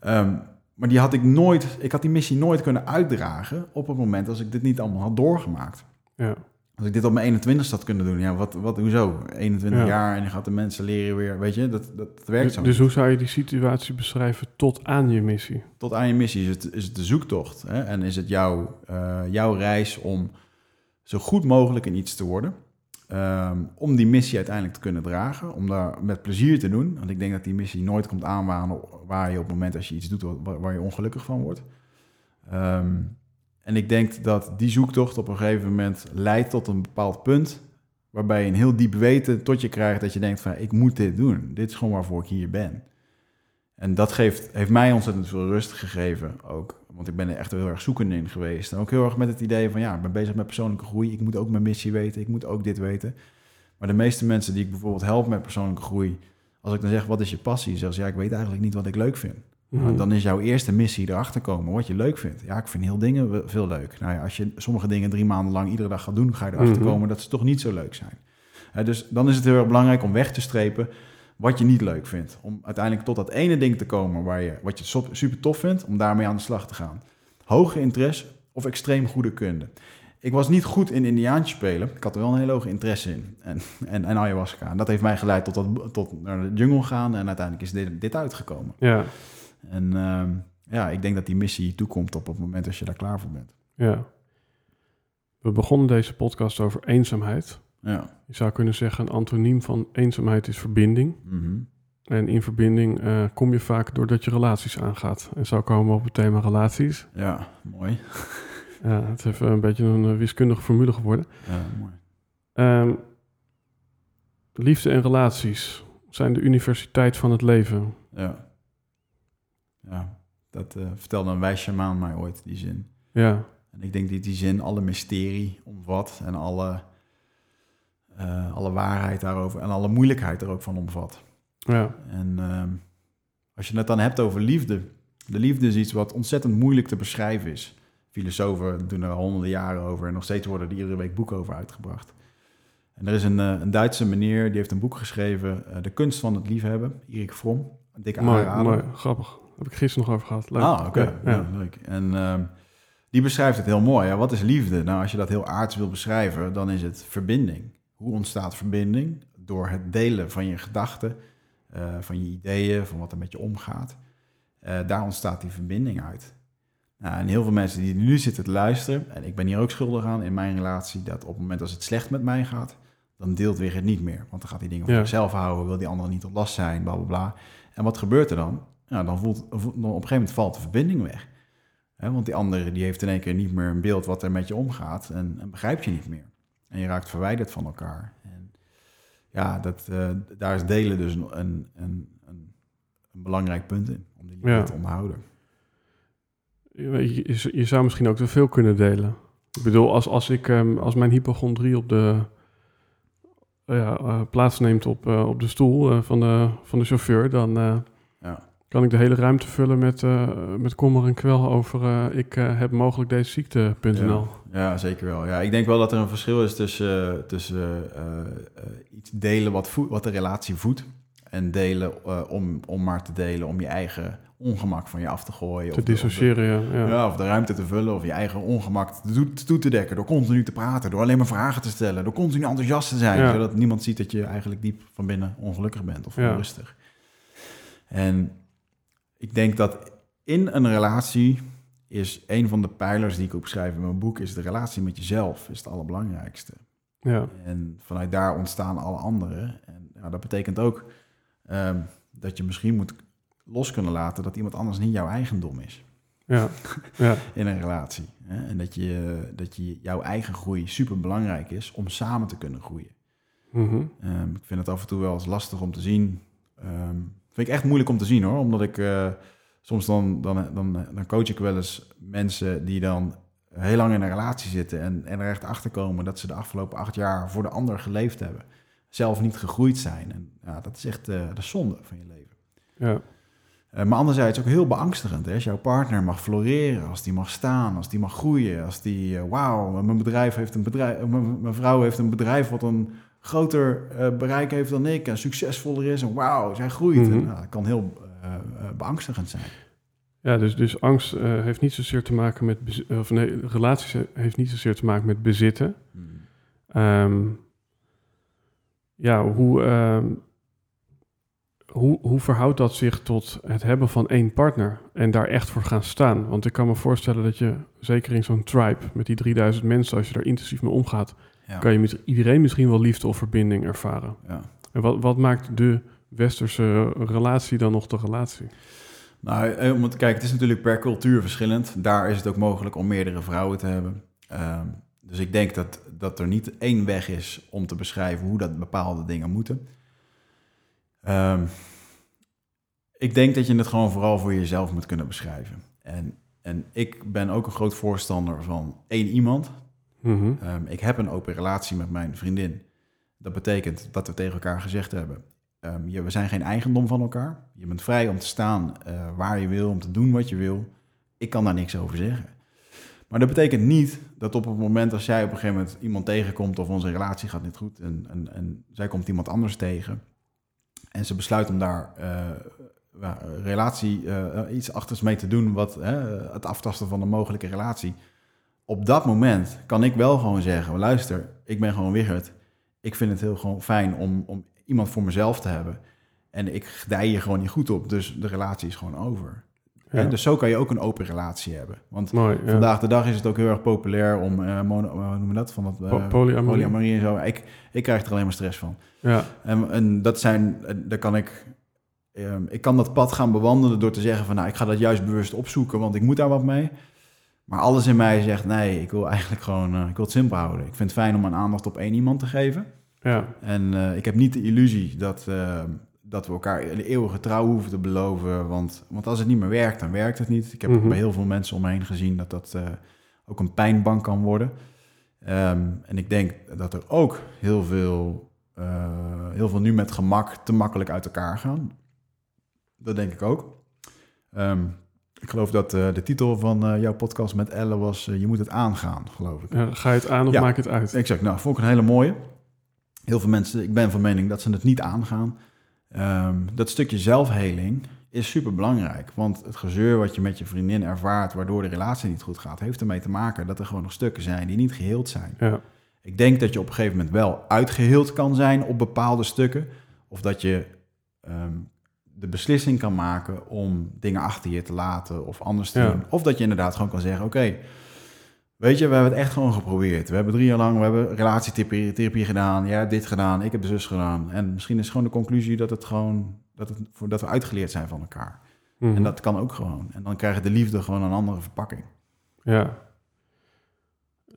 Ehm, maar die had ik nooit, ik had die missie nooit kunnen uitdragen op het moment als ik dit niet allemaal had doorgemaakt. ja, Als ik dit op mijn 21 had kunnen doen, ja, wat, wat, hoezo? 21 Ja. jaar en je gaat de mensen leren weer, weet je, dat, dat, dat werkt Dus, zo. dus hoe zou je die situatie beschrijven tot aan je missie? Tot aan je missie is het, is het de zoektocht. Hè? En is het jouw, eh, jouw reis om zo goed mogelijk in iets te worden. ehm, om die missie uiteindelijk te kunnen dragen. Om daar met plezier te doen. Want ik denk dat die missie nooit komt aanwaaien waar je op het moment als je iets doet waar, waar je ongelukkig van wordt. Ehm, en ik denk dat die zoektocht op een gegeven moment leidt tot een bepaald punt. Waarbij je een heel diep weten tot je krijgt dat je denkt van ik moet dit doen. Dit is gewoon waarvoor ik hier ben. En dat geeft, heeft mij ontzettend veel rust gegeven ook. Want ik ben er echt heel erg zoekend in geweest. En ook heel erg met het idee van ja, ik ben bezig met persoonlijke groei. Ik moet ook mijn missie weten. Ik moet ook dit weten. Maar de meeste mensen die ik bijvoorbeeld help met persoonlijke groei, als ik dan zeg wat is je passie, zeggen ze ja, ik weet eigenlijk niet wat ik leuk vind. Nou, dan is jouw eerste missie erachter komen wat je leuk vindt. Ja, ik vind heel dingen veel leuk. Nou ja, als je sommige dingen drie maanden lang iedere dag gaat doen, ga je erachter mhm. komen dat ze toch niet zo leuk zijn. dus dan is het heel erg belangrijk om weg te strepen wat je niet leuk vindt. Om uiteindelijk tot dat ene ding te komen waar je, wat je super tof vindt, om daarmee aan de slag te gaan. Hoge interesse of extreem goede kunde. Ik was niet goed in Indiaantje spelen. Ik had er wel een hele hoge interesse in. En, en, en ayahuasca. En dat heeft mij geleid tot, dat, tot naar de jungle gaan. En uiteindelijk is dit, dit uitgekomen. Ja. En ehm, ja, ik denk dat die missie toekomt op het moment als je daar klaar voor bent. Ja. We begonnen deze podcast over eenzaamheid. Ja. Je zou kunnen zeggen, een antoniem van eenzaamheid is verbinding. Mhm. En in verbinding uh, kom je vaak doordat je relaties aangaat. En zo komen we op het thema relaties. Ja, mooi. ja, het is even een beetje een eh, wiskundige formule geworden. Ja, mooi. Um, liefde en relaties zijn de universiteit van het leven. Ja. Ja, dat uh, vertelde een wijs maan mij ooit, die zin. Ja. En ik denk dat die zin alle mysterie omvat en alle, uh, alle waarheid daarover en alle moeilijkheid er ook van omvat. Ja. En uh, als je het dan hebt over liefde. De liefde is iets wat ontzettend moeilijk te beschrijven is. Filosofen doen er honderden jaren over en nog steeds worden er iedere week boeken over uitgebracht. En er is een, uh, een Duitse meneer die heeft een boek geschreven, De kunst van het liefhebben, Erik Fromm. Een dikke mooi, mooi, grappig. Heb ik gisteren nog over gehad. Leuk. Ah, oké. Ja, leuk. En ehm, die beschrijft het heel mooi. Ja, wat is liefde? Nou, als je dat heel aards wil beschrijven, dan is het verbinding. Hoe ontstaat verbinding? Door het delen van je gedachten, uh, van je ideeën, van wat er met je omgaat. Uh, daar ontstaat die verbinding uit. Nou, en heel veel mensen die nu zitten te luisteren, en ik ben hier ook schuldig aan in mijn relatie, dat op het moment als het slecht met mij gaat, dan deelt weer het niet meer. Want dan gaat hij dingen voor zichzelf houden, wil die anderen niet tot last zijn, bla bla bla. En wat gebeurt er dan? Nou, dan voelt dan op een gegeven moment valt de verbinding weg. want die andere die heeft in één keer niet meer een beeld wat er met je omgaat en, en begrijpt je niet meer. En je raakt verwijderd van elkaar. En ja, dat, uh, daar is delen dus een, een, een, een, belangrijk punt in, om die liefde te onderhouden. Je, je, je, zou misschien ook te veel kunnen delen. Ik bedoel, als, als, ik, um, als mijn hypochondrie op de, uh, ja, uh, plaatsneemt op, op de stoel van, de, van de chauffeur, dan, ja kan ik de hele ruimte vullen met, uh, met kommer en kwel over uh, ik uh, heb mogelijk deze ziekte.nl. Ja, ja, zeker wel. Ja, ik denk wel dat er een verschil is tussen, tussen iets delen wat, voed, wat de relatie voedt en delen om, om maar te delen om je eigen ongemak van je af te gooien. Te dissociëren, ja, ja. of de ruimte te vullen of je eigen ongemak toe, toe, te dekken door continu te praten, door alleen maar vragen te stellen, door continu enthousiast te zijn, zodat niemand ziet dat je eigenlijk diep van binnen ongelukkig bent of onrustig. En ik denk dat in een relatie is een van de pijlers die ik opschrijf in mijn boek, is de relatie met jezelf, is het allerbelangrijkste. Ja. En vanuit daar ontstaan alle anderen. En dat betekent ook ehm, dat je misschien moet los kunnen laten dat iemand anders niet jouw eigendom is. Ja. ja. in een relatie. Hè? En dat, je, dat je, jouw eigen groei super belangrijk is om samen te kunnen groeien. Mm ik vind het af en toe wel eens lastig om te zien. Ehm, vind ik echt moeilijk om te zien hoor. Omdat ik uh, soms dan, dan, dan, dan coach ik wel eens mensen die dan heel lang in een relatie zitten en, en er echt achter komen dat ze de afgelopen acht jaar voor de ander geleefd hebben. Zelf niet gegroeid zijn. En ja, dat is echt uh, de zonde van je leven. Ja. Uh, maar anderzijds ook heel beangstigend. Hè? Als jouw partner mag floreren, als die mag staan, als die mag groeien, als die, uh, wauw, mijn bedrijf heeft een bedrijf, mijn vrouw heeft een bedrijf wat een groter uh, bereik heeft dan ik en succesvoller is en wauw, zij groeit. Mm -hmm. en, dat kan heel uh, beangstigend zijn. Ja, dus, dus angst uh, heeft niet zozeer te maken met, of nee, relaties heeft niet zozeer te maken met bezitten. Mm. Um, ja, hoe, um, hoe, hoe verhoudt dat zich tot het hebben van één partner en daar echt voor gaan staan? Want ik kan me voorstellen dat je, zeker in zo'n tribe met die 3000 mensen, als je daar intensief mee omgaat, Ja. kan je met iedereen misschien wel liefde of verbinding ervaren. Ja. En wat, wat maakt de westerse relatie dan nog de relatie? Nou, eh, om te kijken, het is natuurlijk per cultuur verschillend. Daar is het ook mogelijk om meerdere vrouwen te hebben. Ehm, dus ik denk dat, dat er niet één weg is om te beschrijven hoe dat bepaalde dingen moeten. Ehm, ik denk dat je het gewoon vooral voor jezelf moet kunnen beschrijven. En, en ik ben ook een groot voorstander van één iemand. Mhm. Ehm, ik heb een open relatie met mijn vriendin. Dat betekent dat we tegen elkaar gezegd hebben: ehm, je, we zijn geen eigendom van elkaar. Je bent vrij om te staan eh, waar je wil, om te doen wat je wil. Ik kan daar niks over zeggen. Maar dat betekent niet dat op het moment als jij op een gegeven moment iemand tegenkomt of onze relatie gaat niet goed en, en, en zij komt iemand anders tegen en ze besluit om daar eh, relatie eh, iets achters mee te doen, wat het aftasten van een mogelijke relatie. Op dat moment kan ik wel gewoon zeggen: luister, ik ben gewoon Wigert. Ik vind het heel gewoon fijn om, om iemand voor mezelf te hebben. En ik gedij je gewoon niet goed op, dus de relatie is gewoon over. Ja. En dus zo kan je ook een open relatie hebben. Want Mooi, ja. vandaag de dag is het ook heel erg populair om, eh mono, we dat? Van dat eh, Po- polyamorie. polyamorie en zo. Ik, ik krijg er alleen maar stress van. Ja, En, en dat zijn, eh, daar kan ik, ehm, ik kan dat pad gaan bewandelen door te zeggen van, nou, ik ga dat juist bewust opzoeken, want ik moet daar wat mee. Maar alles in mij zegt, nee, ik wil eigenlijk gewoon, eh, ik wil het simpel houden. Ik vind het fijn om mijn aandacht op één iemand te geven. ja, En eh, ik heb niet de illusie dat, eh, dat we elkaar een eeuwige trouw hoeven te beloven. Want, want als het niet meer werkt, dan werkt het niet. Ik heb Mhm. bij heel veel mensen om me heen gezien dat dat ook een pijnbank kan worden. Ehm, en ik denk dat er ook heel veel, heel veel nu met gemak te makkelijk uit elkaar gaan. Dat denk ik ook. Ehm, ik geloof dat eh, de titel van eh, jouw podcast met Elle was... eh, je moet het aangaan, geloof ik. ja. Ga je het aan of Ja. maak je het uit? Exact, nou, vond ik een hele mooie. Heel veel mensen, ik ben van mening dat ze het niet aangaan. Ehm, dat stukje zelfheling is super belangrijk. Want het gezeur wat je met je vriendin ervaart, waardoor de relatie niet goed gaat, heeft ermee te maken dat er gewoon nog stukken zijn die niet geheeld zijn. Ja, Ik denk dat je op een gegeven moment wel uitgeheeld kan zijn op bepaalde stukken. Of dat je ehm, de beslissing kan maken om dingen achter je te laten of anders te Ja. doen. Of dat je inderdaad gewoon kan zeggen, oké, weet je, we hebben het echt gewoon geprobeerd. We hebben drie jaar lang, we hebben relatietherapie therapie gedaan. Jij hebt dit gedaan, ik heb de zus gedaan. En misschien is gewoon de conclusie dat het gewoon, dat, het, dat we uitgeleerd zijn van elkaar. Mhm. En dat kan ook gewoon. En dan krijgt de liefde gewoon een andere verpakking. ja.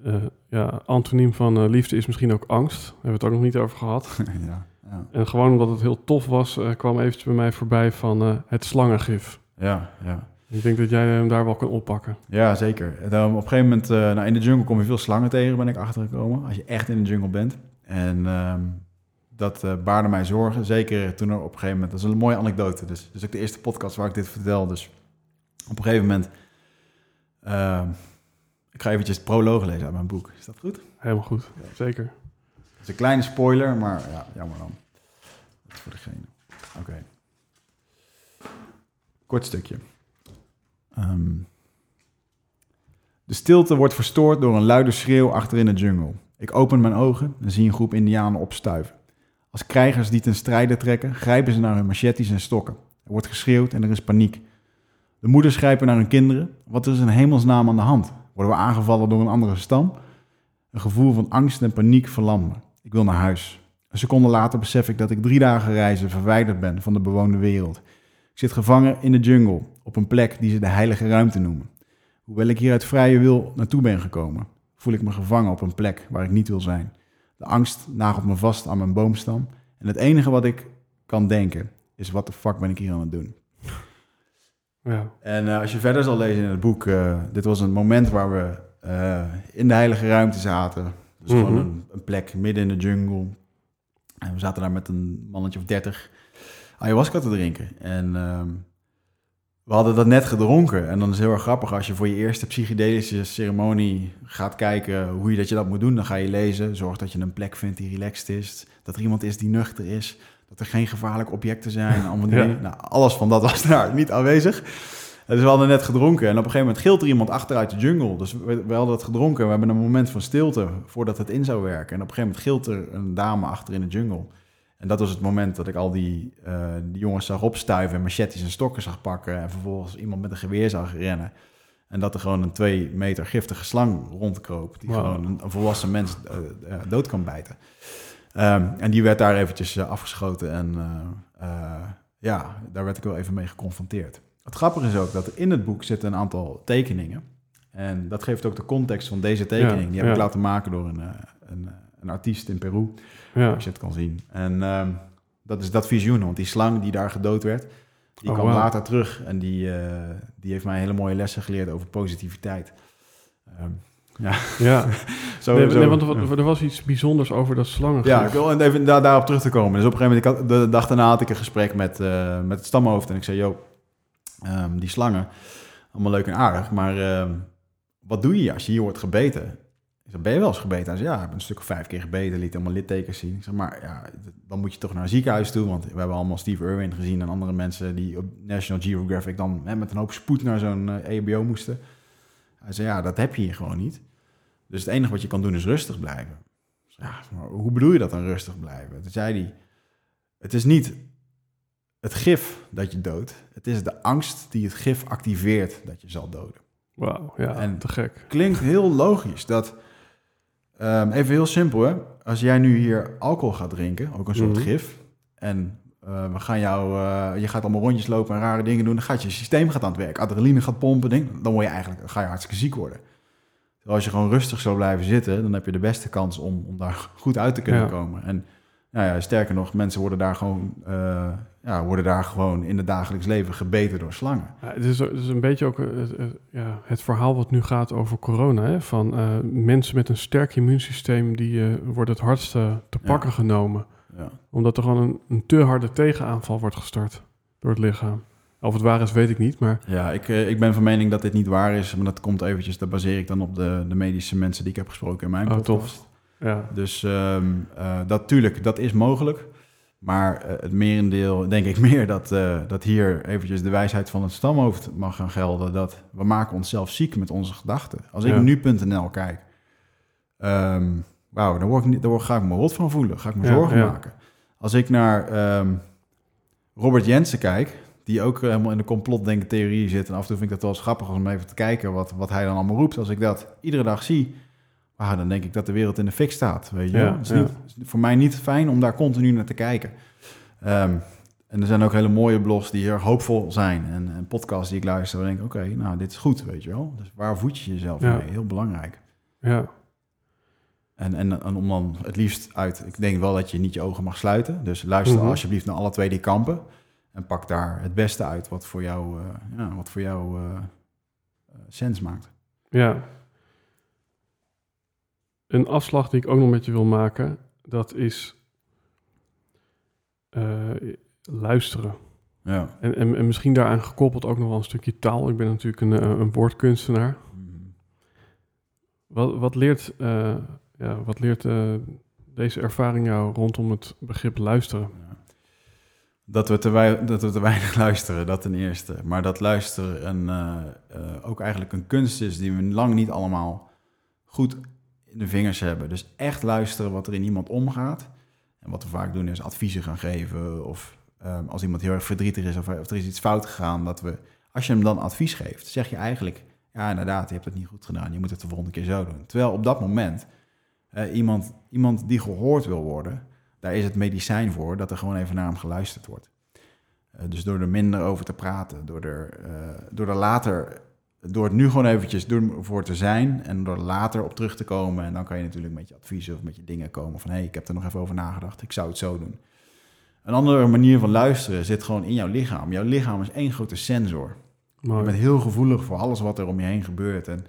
Eh, ja, antoniem van eh, liefde is misschien ook angst. Daar hebben we het ook nog niet over gehad. ja, ja, En gewoon omdat het heel tof was, eh, kwam eventjes bij mij voorbij van eh, het slangengif. ja, ja. Ik denk dat jij hem daar wel kan oppakken. Ja, zeker. En dan op een gegeven moment, eh, nou, in de jungle kom je veel slangen tegen, ben ik achtergekomen. Als je echt in de jungle bent. En ehm, dat eh, baarde mij zorgen. Zeker toen er op een gegeven moment, dat is een mooie anekdote. Dus, dus ook de eerste podcast waar ik dit vertel. Dus op een gegeven moment, ehm, ik ga eventjes het proloog lezen uit mijn boek. Is dat goed? Helemaal goed, zeker. Is een kleine spoiler, maar ja, jammer dan. Dat voor degene. Oké. Kort stukje. Ehm, de stilte wordt verstoord door een luide schreeuw achter in de jungle. Ik open mijn ogen en zie een groep indianen opstuiven. Als krijgers die ten strijde trekken, grijpen ze naar hun machetes en stokken. Er wordt geschreeuwd en er is paniek. De moeders grijpen naar hun kinderen. Wat is in hemelsnaam aan de hand? Worden we aangevallen door een andere stam? Een gevoel van angst en paniek verlamt me. Ik wil naar huis. Een seconde later besef ik dat ik drie dagen reizen verwijderd ben van de bewoonde wereld. Ik zit gevangen in de jungle, op een plek die ze de heilige ruimte noemen. Hoewel ik hier uit vrije wil naartoe ben gekomen, voel ik me gevangen op een plek waar ik niet wil zijn. De angst nagelt me vast aan mijn boomstam. En het enige wat ik kan denken is, wat de fuck ben ik hier aan het doen? Ja, En eh, als je verder zal lezen in het boek, eh, dit was een moment waar we eh, in de heilige ruimte zaten. Dus Mhm. gewoon een, een plek midden in de jungle. En we zaten daar met een mannetje of dertig ayahuasca te drinken. En ehm, we hadden dat net gedronken. En dan is het heel erg grappig als je voor je eerste psychedelische ceremonie gaat kijken hoe je dat, je dat moet doen. Dan ga je lezen, zorg dat je een plek vindt die relaxed is. Dat er iemand is die nuchter is. Dat er geen gevaarlijke objecten zijn. Allemaal Ja. Nou, alles van dat was daar niet aanwezig. Dus we hadden net gedronken en op een gegeven moment gilt er iemand achteruit de jungle. Dus we, we hadden het gedronken we hebben een moment van stilte voordat het in zou werken. En op een gegeven moment gilt er een dame achter in de jungle. En dat was het moment dat ik al die, eh, die jongens zag opstuiven en machetes en stokken zag pakken. En vervolgens iemand met een geweer zag rennen. En dat er gewoon een twee meter giftige slang rondkroop. Die Wow. gewoon een, een volwassen mens eh, eh, dood kan bijten. Ehm, en die werd daar eventjes afgeschoten. En ja, daar werd ik wel even mee geconfronteerd. Het grappige is ook dat er in het boek zitten een aantal tekeningen. En dat geeft ook de context van deze tekening. Ja, die heb ik laten maken door een, eh, een, eh, een artiest in Peru. Ja. Als je het kan zien. En ehm, dat is dat visioen. Want die slang die daar gedood werd, die Oh, kwam later terug. En die, eh, die heeft mij hele mooie lessen geleerd over positiviteit. Ehm, ja, Ja, zo, nee, zo- nee, want er, er was iets bijzonders over dat slangen. Ja, ik wil even daar, daarop terug te komen. Dus op een gegeven moment, ik had, de dag daarna had ik een gesprek met, met het stamhoofd. En ik zei, joh, ehm, die slangen, allemaal leuk en aardig. Maar ehm, wat doe je als je hier wordt gebeten? Ik zei, ben je wel eens gebeten? Hij zei, ja, ik ben een stuk of vijf keer gebeten. Liet allemaal littekens zien. Ik zeg, maar ja, dan moet je toch naar een ziekenhuis toe. Want we hebben allemaal Steve Irwin gezien en andere mensen die op National Geographic dan hè, met een hoop spoed naar zo'n eh, EHBO moesten. Hij zei, ja, dat heb je hier gewoon niet. Dus het enige wat je kan doen is rustig blijven. Ja, maar hoe bedoel je dat dan rustig blijven? Toen zei hij, het is niet het gif dat je doodt. Het is de angst die het gif activeert dat je zal doden. Wauw, ja, En- te gek. Klinkt heel logisch dat, ehm, even heel simpel hè. Als jij nu hier alcohol gaat drinken, ook een soort Mhm. gif. En eh, we gaan jou, eh, je gaat allemaal rondjes lopen en rare dingen doen. Dan gaat je systeem gaat aan het werk. Adrenaline gaat pompen. Ding, dan word je eigenlijk, ga je hartstikke ziek worden. Terwijl als je gewoon rustig zou blijven zitten, dan heb je de beste kans om, om daar goed uit te kunnen Ja. komen. En nou ja, sterker nog, mensen worden daar gewoon, eh, ja, worden daar gewoon in het dagelijks leven gebeten door slangen. Ja, het, is, het is een beetje ook eh, het, ja, het verhaal wat nu gaat over corona. Hè? Van eh, mensen met een sterk immuunsysteem, die eh, worden het hardste te Ja. pakken genomen. Ja. Omdat er gewoon een, een te harde tegenaanval wordt gestart door het lichaam. Of het waar is, weet ik niet. Maar Ja, ik, ik ben van mening dat dit niet waar is. Maar dat komt eventjes, dat baseer ik dan op de, de medische mensen die ik heb gesproken in mijn Oh, podcast. ja, Dus eh, dat tuurlijk, dat is mogelijk. Maar eh, het merendeel, denk ik meer, dat, eh, dat hier eventjes de wijsheid van het stamhoofd mag gaan gelden. Dat we maken onszelf ziek met onze gedachten. Als ik Ja. nu.nl kijk, ehm wauw, daar, word ik niet, daar ga ik me rot van voelen. Ga ik me Ja, zorgen ja. maken. Als ik naar ehm, Robert Jensen kijk, die ook eh, helemaal in de complotdenken theorie zit. En af en toe vind ik dat wel eens grappig om even te kijken wat, wat hij dan allemaal roept. Als ik dat iedere dag zie, ah, dan denk ik dat de wereld in de fik staat. Weet je Ja? Het is niet, voor mij niet fijn om daar continu naar te kijken. Ehm, en er zijn ook hele mooie blogs die heel erg hoopvol zijn. En, en podcasts die ik luister, ik denk oké, nou, dit is goed, weet je wel. Dus waar voed je jezelf Ja. mee? Heel belangrijk. ja, En, en, en om dan het liefst uit... Ik denk wel dat je niet je ogen mag sluiten. Dus luister Mhm. alsjeblieft naar alle twee die kampen. En pak daar het beste uit wat voor jou, eh, ja, wat voor jou eh, eh, sens maakt. ja. Een afslag die ik ook nog met je wil maken, dat is eh, luisteren. Ja. En, en, en misschien daaraan gekoppeld ook nog wel een stukje taal. Ik ben natuurlijk een, eh, een woordkunstenaar. Wat, wat leert, eh, ja, wat leert deze ervaring jou rondom het begrip luisteren? Ja. Dat we, te wei- dat we te weinig luisteren, dat ten eerste. Maar dat luisteren een, ook eigenlijk een kunst is die we lang niet allemaal goed de vingers hebben. Dus echt luisteren wat er in iemand omgaat. En wat we vaak doen is adviezen gaan geven. Of ehm, als iemand heel erg verdrietig is of, of er is iets fout gegaan. Dat we, als je hem dan advies geeft, zeg je eigenlijk... Ja, inderdaad, je hebt het niet goed gedaan. Je moet het de volgende keer zo doen. Terwijl op dat moment eh, iemand, iemand die gehoord wil worden daar is het medicijn voor dat er gewoon even naar hem geluisterd wordt. Eh, dus door er minder over te praten, door er, eh, door er later, door het nu gewoon eventjes door voor te zijn en door er later op terug te komen. En dan kan je natuurlijk met je adviezen of met je dingen komen van hé, hey, ik heb er nog even over nagedacht, ik zou het zo doen. Een andere manier van luisteren zit gewoon in jouw lichaam. Jouw lichaam is één grote sensor. Je bent heel gevoelig voor alles wat er om je heen gebeurt. En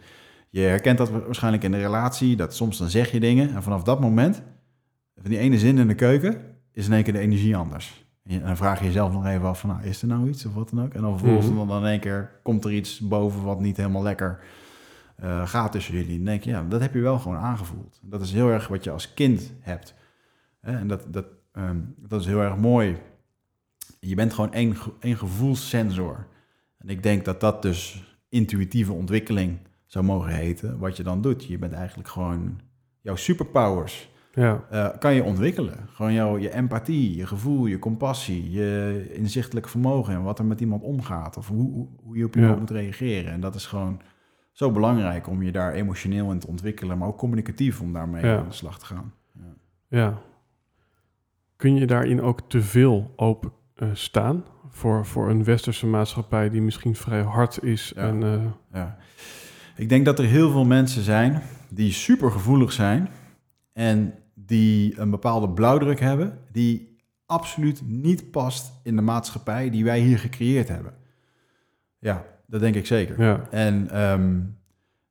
je herkent dat waarschijnlijk in de relatie, dat soms dan zeg je dingen en vanaf dat moment, van die ene zin in de keuken, is in één keer de energie anders. En dan vraag je jezelf nog even af van, nou, is er nou iets of wat dan ook? En dan vervolgens Mhm. dan, dan in één keer komt er iets boven wat niet helemaal lekker eh, gaat tussen jullie. Dan denk je, ja, dat heb je wel gewoon aangevoeld. Dat is heel erg wat je als kind hebt. En dat, dat, ehm, dat is heel erg mooi. Je bent gewoon één, één gevoelssensor. En ik denk dat dat dus intuïtieve ontwikkeling zou mogen heten. Wat je dan doet. Je bent eigenlijk gewoon jouw superpowers Ja, eh, kan je ontwikkelen. Gewoon jouw, je empathie, je gevoel, je compassie, je inzichtelijk vermogen en wat er met iemand omgaat. Of hoe, hoe, je op iemand Ja. moet reageren. En dat is gewoon zo belangrijk om je daar emotioneel in te ontwikkelen, maar ook communicatief om daarmee Ja. aan de slag te gaan. Ja. Kun je daarin ook te veel open eh, staan voor, voor een westerse maatschappij die misschien vrij hard is? Ja. En, eh, Ja. Ik denk dat er heel veel mensen zijn die super gevoelig zijn en die een bepaalde blauwdruk hebben die absoluut niet past in de maatschappij die wij hier gecreëerd hebben. Ja, dat denk ik zeker. ja. En ehm,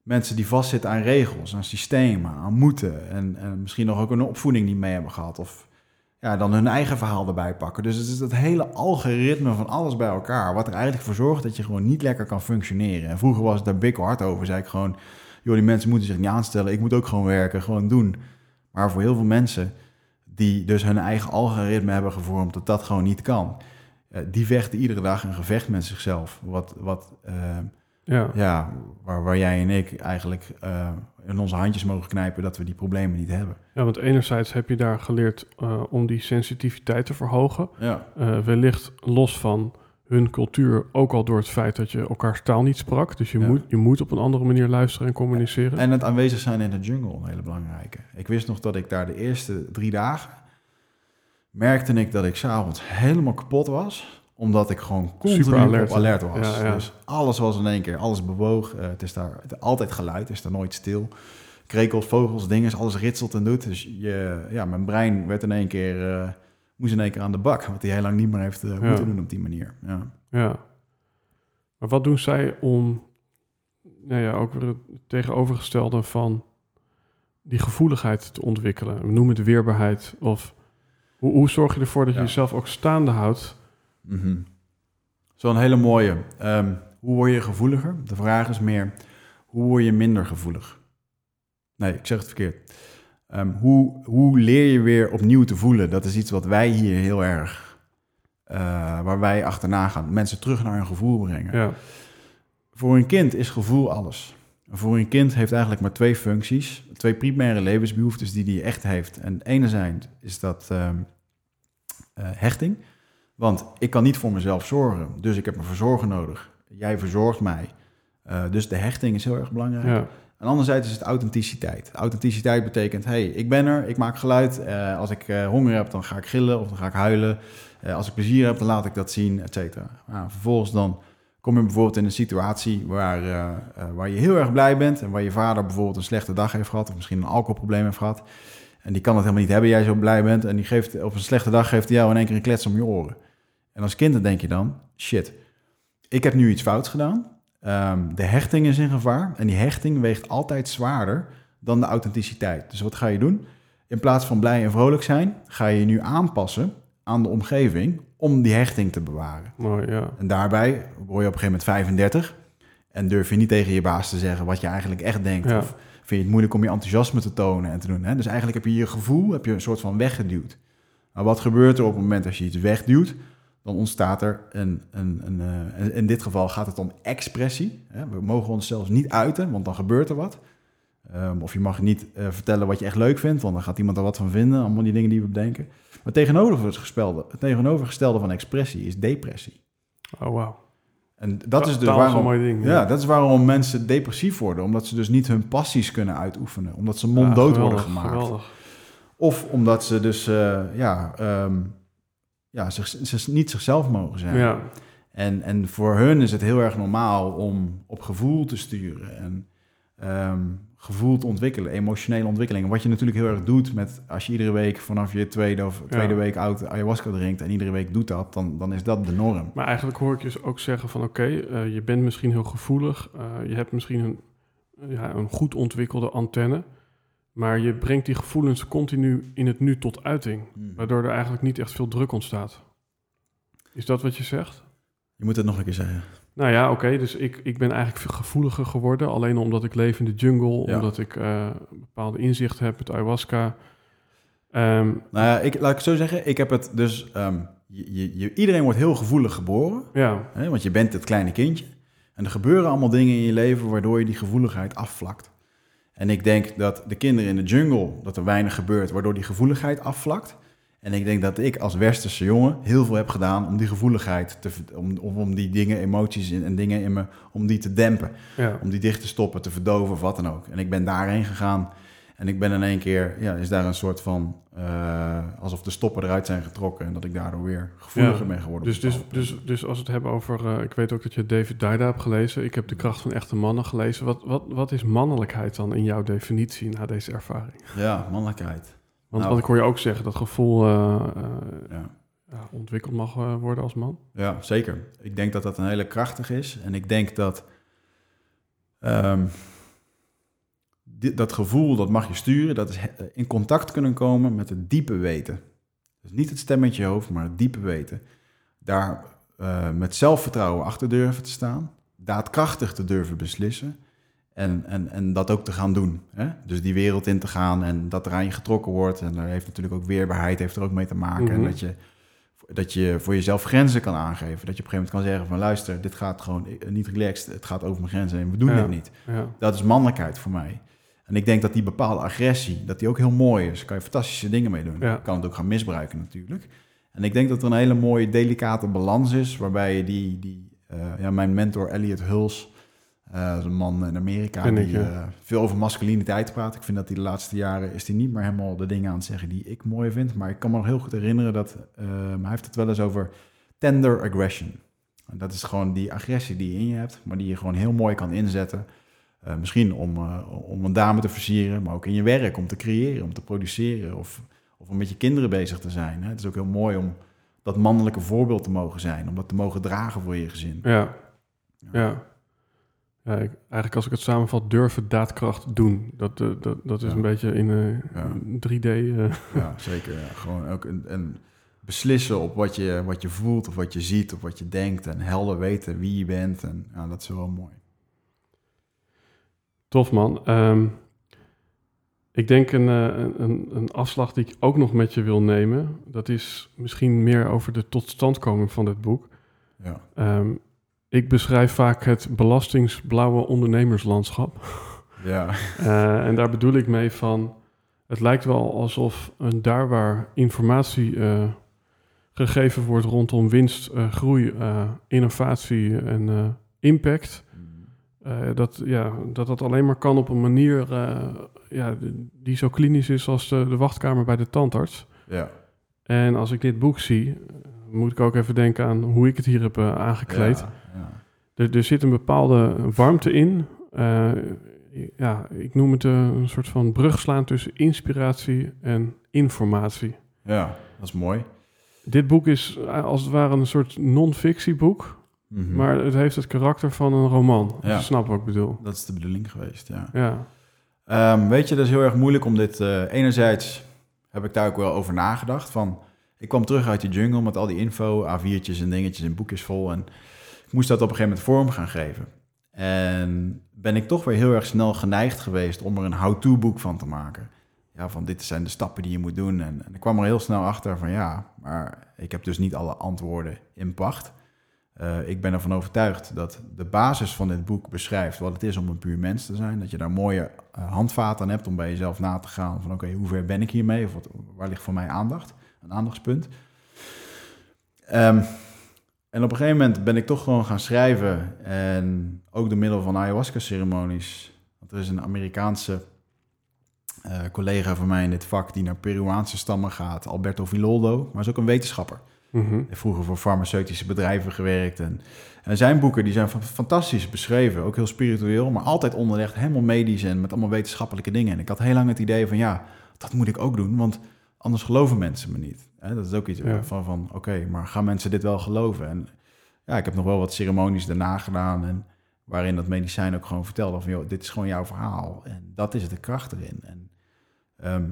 mensen die vastzitten aan regels, aan systemen, aan moeten en, en misschien nog ook een opvoeding die mee hebben gehad of ja, dan hun eigen verhaal erbij pakken. Dus het is dat hele algoritme van alles bij elkaar, wat er eigenlijk voor zorgt dat je gewoon niet lekker kan functioneren. En vroeger was het daar bik hard over, zei ik gewoon, joh, die mensen moeten zich niet aanstellen, ik moet ook gewoon werken, gewoon doen. Maar voor heel veel mensen die dus hun eigen algoritme hebben gevormd, dat dat gewoon niet kan. eh, die vechten iedere dag een gevecht met zichzelf. Wat, wat ehm, ja. ja, waar, waar jij en ik eigenlijk eh, in onze handjes mogen knijpen dat we die problemen niet hebben. Ja, want enerzijds heb je daar geleerd eh, om die sensitiviteit te verhogen. Ja, Eh, wellicht los van hun cultuur, ook al door het feit dat je elkaars taal niet sprak. Dus je, Ja. moet, je moet op een andere manier luisteren en communiceren. en het aanwezig zijn in de jungle, een hele belangrijke. Ik wist nog dat ik daar de eerste drie dagen merkte ik dat ik s'avonds helemaal kapot was omdat ik gewoon continu Super alert, op alert was. Ja, ja. Dus alles was in één keer, alles bewoog. Eh, het is daar het- altijd geluid, het is daar nooit stil. Krekels, vogels, dingen, alles ritselt en doet. Dus je, ja, mijn brein werd in één keer, eh, moest in één keer aan de bak. Wat hij heel lang niet meer heeft eh, moeten doen op die manier. Ja. Ja. Maar wat doen zij om, nou ja, ook weer het tegenovergestelde van die gevoeligheid te ontwikkelen? We noemen het weerbaarheid. Of hoe, hoe zorg je ervoor dat je Ja. jezelf ook staande houdt? Mhm. Zo'n hele mooie. Ehm, hoe word je gevoeliger? De vraag is meer, hoe word je minder gevoelig? Nee, ik zeg het verkeerd. Ehm, hoe, hoe leer je weer opnieuw te voelen? Dat is iets wat wij hier heel erg, eh, waar wij achterna gaan. Mensen terug naar hun gevoel brengen. Ja, Voor een kind is gevoel alles. Voor een kind heeft eigenlijk maar twee functies, twee primaire levensbehoeftes die die echt heeft. En enerzijds is dat ehm, eh, hechting, want ik kan niet voor mezelf zorgen, dus ik heb een verzorger nodig. Jij verzorgt mij, Eh, dus de hechting is heel erg belangrijk. ja, En anderzijds is het authenticiteit. Authenticiteit betekent, hey, ik ben er, ik maak geluid. Eh, als ik eh, honger heb, dan ga ik gillen of dan ga ik huilen. Eh, als ik plezier heb, dan laat ik dat zien, et cetera. Nou, vervolgens dan kom je bijvoorbeeld in een situatie waar, waar je heel erg blij bent... en waar je vader bijvoorbeeld een slechte dag heeft gehad... of misschien een alcoholprobleem heeft gehad. En die kan het helemaal niet hebben, jij zo blij bent... en die geeft op een slechte dag geeft hij jou in één keer een klets om je oren. En als kind denk je dan, shit, ik heb nu iets fouts gedaan... Ehm, de hechting is in gevaar en die hechting weegt altijd zwaarder dan de authenticiteit. Dus wat ga je doen? In plaats van blij en vrolijk zijn, ga je je nu aanpassen aan de omgeving om die hechting te bewaren. mooi, ja. En daarbij word je op een gegeven moment 35 en durf je niet tegen je baas te zeggen wat je eigenlijk echt denkt. Ja. Of vind je het moeilijk om je enthousiasme te tonen en te doen. Hè? Dus eigenlijk heb je je gevoel heb je een soort van weggeduwd. Maar wat gebeurt er op het moment als je iets wegduwt? Dan ontstaat er een, een, een eh, in dit geval gaat het om expressie. Hè? We mogen ons zelfs niet uiten, want dan gebeurt er wat. Ehm, of je mag niet eh, vertellen wat je echt leuk vindt, want dan gaat iemand er wat van vinden. Allemaal die dingen die we bedenken. Maar het tegenovergestelde, het tegenovergestelde van expressie is depressie. Oh, wauw. En dat is dus is een waarom, mooi ding. ja, dat is waarom mensen depressief worden. Omdat ze dus niet hun passies kunnen uitoefenen. Omdat ze monddood Ja, worden gemaakt. Geweldig. Of omdat ze dus eh, ja, ehm, ja, zich, ze niet zichzelf mogen zijn. Ja. En, en voor hun is het heel erg normaal om op gevoel te sturen. En ehm, gevoel te ontwikkelen, emotionele ontwikkeling. Wat je natuurlijk heel erg doet met als je iedere week vanaf je tweede of tweede Ja. week oud ayahuasca drinkt en iedere week doet dat, dan, dan is dat de norm. Maar eigenlijk hoor ik je ook zeggen van oké, eh, je bent misschien heel gevoelig. eh, je hebt misschien een, ja, een goed ontwikkelde antenne. Maar je brengt die gevoelens continu in het nu tot uiting. Waardoor er eigenlijk niet echt veel druk ontstaat. Is dat wat je zegt? Je moet het nog een keer zeggen. Nou ja, oké. dus ik, ik ben eigenlijk veel gevoeliger geworden. Alleen omdat ik leef in de jungle. Ja. Omdat ik eh, bepaalde inzicht heb met ayahuasca. Ehm, Nou ja, ik, laat ik het zo zeggen. Ik heb het dus... ehm, je, je, je- iedereen wordt heel gevoelig geboren. ja, Hè, want je bent het kleine kindje. En er gebeuren allemaal dingen in je leven... waardoor je die gevoeligheid afvlakt. En ik denk dat de kinderen in de jungle... dat er weinig gebeurt... waardoor die gevoeligheid afvlakt. En ik denk dat ik als westerse jongen heel veel heb gedaan om die gevoeligheid, te, om, om die dingen, emoties en dingen in me, om die te dempen. Ja. Om die dicht te stoppen, te verdoven of wat dan ook. En ik ben daarheen gegaan en ik ben in één keer, ja, is daar een soort van, uh, alsof de stoppen eruit zijn getrokken en dat ik daardoor weer gevoeliger Ja. ben geworden. Dus, dus, dus, dus als we het hebben over... eh, ik weet ook dat je David Dijda hebt gelezen. Ik heb De Kracht van Echte Mannen gelezen. Wat, wat, wat is mannelijkheid dan in jouw definitie na deze ervaring? Ja, mannelijkheid. Want, Nou. want ik hoor je ook zeggen dat gevoel eh, eh, Ja. ja, ontwikkeld mag eh, worden als man. Ja, zeker. Ik denk dat dat een hele krachtig is. En ik denk dat ehm, dat gevoel, dat mag je sturen. Dat is he- in contact kunnen komen met het diepe weten. Dus niet het stemmetje hoofd, maar het diepe weten. Daar eh, met zelfvertrouwen achter durven te staan. Daadkrachtig te durven beslissen. En, en, en dat ook te gaan doen. Hè? Dus die wereld in te gaan en dat er aan je getrokken wordt. En daar heeft natuurlijk ook weerbaarheid heeft er ook mee te maken. En Mhm. dat je dat je voor jezelf grenzen kan aangeven. Dat je op een gegeven moment kan zeggen van luister, dit gaat gewoon eh, niet relaxed, het gaat over mijn grenzen en we doen Ja. dit niet. Ja, Dat is mannelijkheid voor mij. En ik denk dat die bepaalde agressie, dat die ook heel mooi is. Daar kan je fantastische dingen mee doen. Ja. Je kan het ook gaan misbruiken natuurlijk. En ik denk dat er een hele mooie delicate balans is, waarbij je die, die eh, ja, mijn mentor Elliot Huls, eh, een man in Amerika ik, die ja. eh, veel over masculiniteit praat. Ik vind dat hij de laatste jaren is hij niet meer helemaal de dingen aan het zeggen die ik mooi vind. Maar ik kan me nog heel goed herinneren dat eh, hij heeft het wel eens over tender aggression. En dat is gewoon die agressie die je in je hebt, maar die je gewoon heel mooi kan inzetten. Eh, misschien om, eh, om een dame te versieren, maar ook in je werk, om te creëren, om te produceren of, of om met je kinderen bezig te zijn. Hè. Het is ook heel mooi om dat mannelijke voorbeeld te mogen zijn, om dat te mogen dragen voor je gezin. ja, ja. ja ik, eigenlijk als ik het samenvat, durven daadkracht doen. Dat, eh, dat, dat is Ja. een beetje in eh, Ja. 3D. eh, Ja, zeker. Ja. Gewoon ook een, een beslissen op wat je, wat je voelt of wat je ziet of wat je denkt en helder weten wie je bent. En ja, dat is wel mooi. Tof man. Ehm, ik denk een, eh, een, een, een afslag die ik ook nog met je wil nemen. Dat is misschien meer over de totstandkoming van dit boek. Ja, Ehm, ik beschrijf vaak het belastingsblauwe ondernemerslandschap. ja, Eh, en daar bedoel ik mee van... Het lijkt wel alsof een daar waar informatie eh, gegeven wordt rondom winst, groei, innovatie en impact... Eh, dat, ja, dat dat alleen maar kan op een manier eh, ja, die zo klinisch is als de, de wachtkamer bij de tandarts. ja. En als ik dit boek zie, moet ik ook even denken aan hoe ik het hier heb eh, aangekleed. Ja, ja. Er, er zit een bepaalde warmte in. Ja, ik noem het een soort van brug slaan tussen inspiratie en informatie. Ja, dat is mooi. Dit boek is als het ware een soort non-fictieboek, Mhm. maar het heeft het karakter van een roman. Ja. je snapt wat ik bedoel. Dat is de bedoeling geweest, ja. Ja, Ehm, weet je, dat is heel erg moeilijk om dit... eh, enerzijds heb ik daar ook wel over nagedacht. Van, ik kwam terug uit die jungle met al die info, A4'tjes en dingetjes en boekjes vol. En ik moest dat op een gegeven moment vorm gaan geven. En ben ik toch weer heel erg snel geneigd geweest om er een how-to boek van te maken. Ja, van dit zijn de stappen die je moet doen. En, en ik kwam er heel snel achter van ja, maar ik heb dus niet alle antwoorden in pacht. Eh, ik ben ervan overtuigd dat de basis van dit boek beschrijft wat het is om een puur mens te zijn. Dat je daar mooie eh, handvaten aan hebt om bij jezelf na te gaan van oké, hoe ver ben ik hiermee? Of wat, waar ligt voor mij aandacht? Een aandachtspunt. Ehm, en op een gegeven moment ben ik toch gewoon gaan schrijven. En ook door middel van ayahuasca-ceremonies. Want er is een Amerikaanse eh, collega van mij in dit vak die naar Peruaanse stammen gaat, Alberto Villoldo, maar is ook een wetenschapper. Hij heeft vroeger voor farmaceutische bedrijven gewerkt. En, en zijn boeken die zijn fa- fantastisch beschreven, ook heel spiritueel, maar altijd onderlegd, helemaal medisch en met allemaal wetenschappelijke dingen. En ik had heel lang het idee van ja, dat moet ik ook doen, want anders geloven mensen me niet. Hè, dat is ook iets Ja. van, van oké, maar gaan mensen dit wel geloven? En ja, ik heb nog wel wat ceremonies daarna gedaan en waarin dat medicijn ook gewoon vertelde van joh, dit is gewoon jouw verhaal. En dat is de kracht erin. En ehm,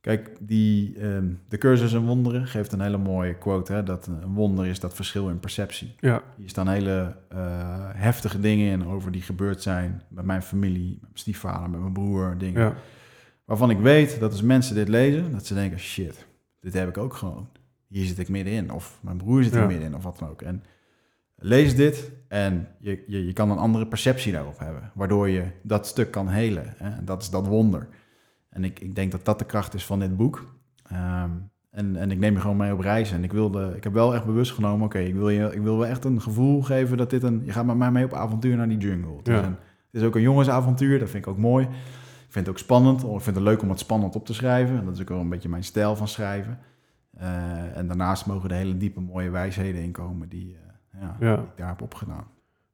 Kijk, die, ehm, de cursus in wonderen geeft een hele mooie quote. Hè, dat een wonder is dat verschil in perceptie. Ja, Hier staan hele eh, heftige dingen in over die gebeurd zijn met mijn familie, met mijn stiefvader, met mijn broer, dingen. ja, Waarvan ik weet dat als mensen dit lezen, dat ze denken, shit, dit heb ik ook gewoon. Hier zit ik middenin, of mijn broer zit Ja. er middenin, of wat dan ook. En lees dit en je, je, je kan een andere perceptie daarop hebben, waardoor je dat stuk kan helen. Hè? En dat is dat wonder. En ik, ik denk dat dat de kracht is van dit boek. Ehm, En, en ik neem je gewoon mee op reis. En ik, wilde, ik heb wel echt bewust genomen, oké, ik wil je ik wil wel echt een gevoel geven dat dit een... Je gaat met mij mee op avontuur naar die jungle. Het, Ja. is, een- het is ook een jongensavontuur, dat vind ik ook mooi. Ik vind het ook spannend. Ik vind het leuk om het spannend op te schrijven. Dat is ook wel een beetje mijn stijl van schrijven. Eh, en daarnaast mogen er hele diepe, mooie wijsheden in komen die, eh, ja, Ja. die ik daar heb opgedaan.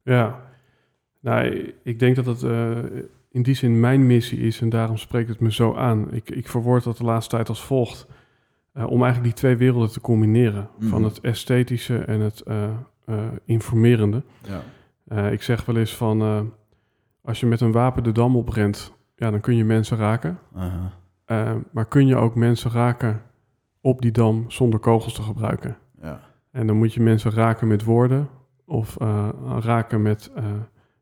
Ja, nou, ik denk dat het in die zin mijn missie is en daarom spreekt het me zo aan. Ik, ik verwoord dat de laatste tijd als volgt. eh, om eigenlijk die twee werelden te combineren. Mhm. Van het esthetische en het eh, eh, informerende. Ja. Ik zeg wel eens van, als je met een wapen de dam oprent, ja, dan kun je mensen raken. Maar kun je ook mensen raken op die dam zonder kogels te gebruiken? ja. En dan moet je mensen raken met woorden of raken met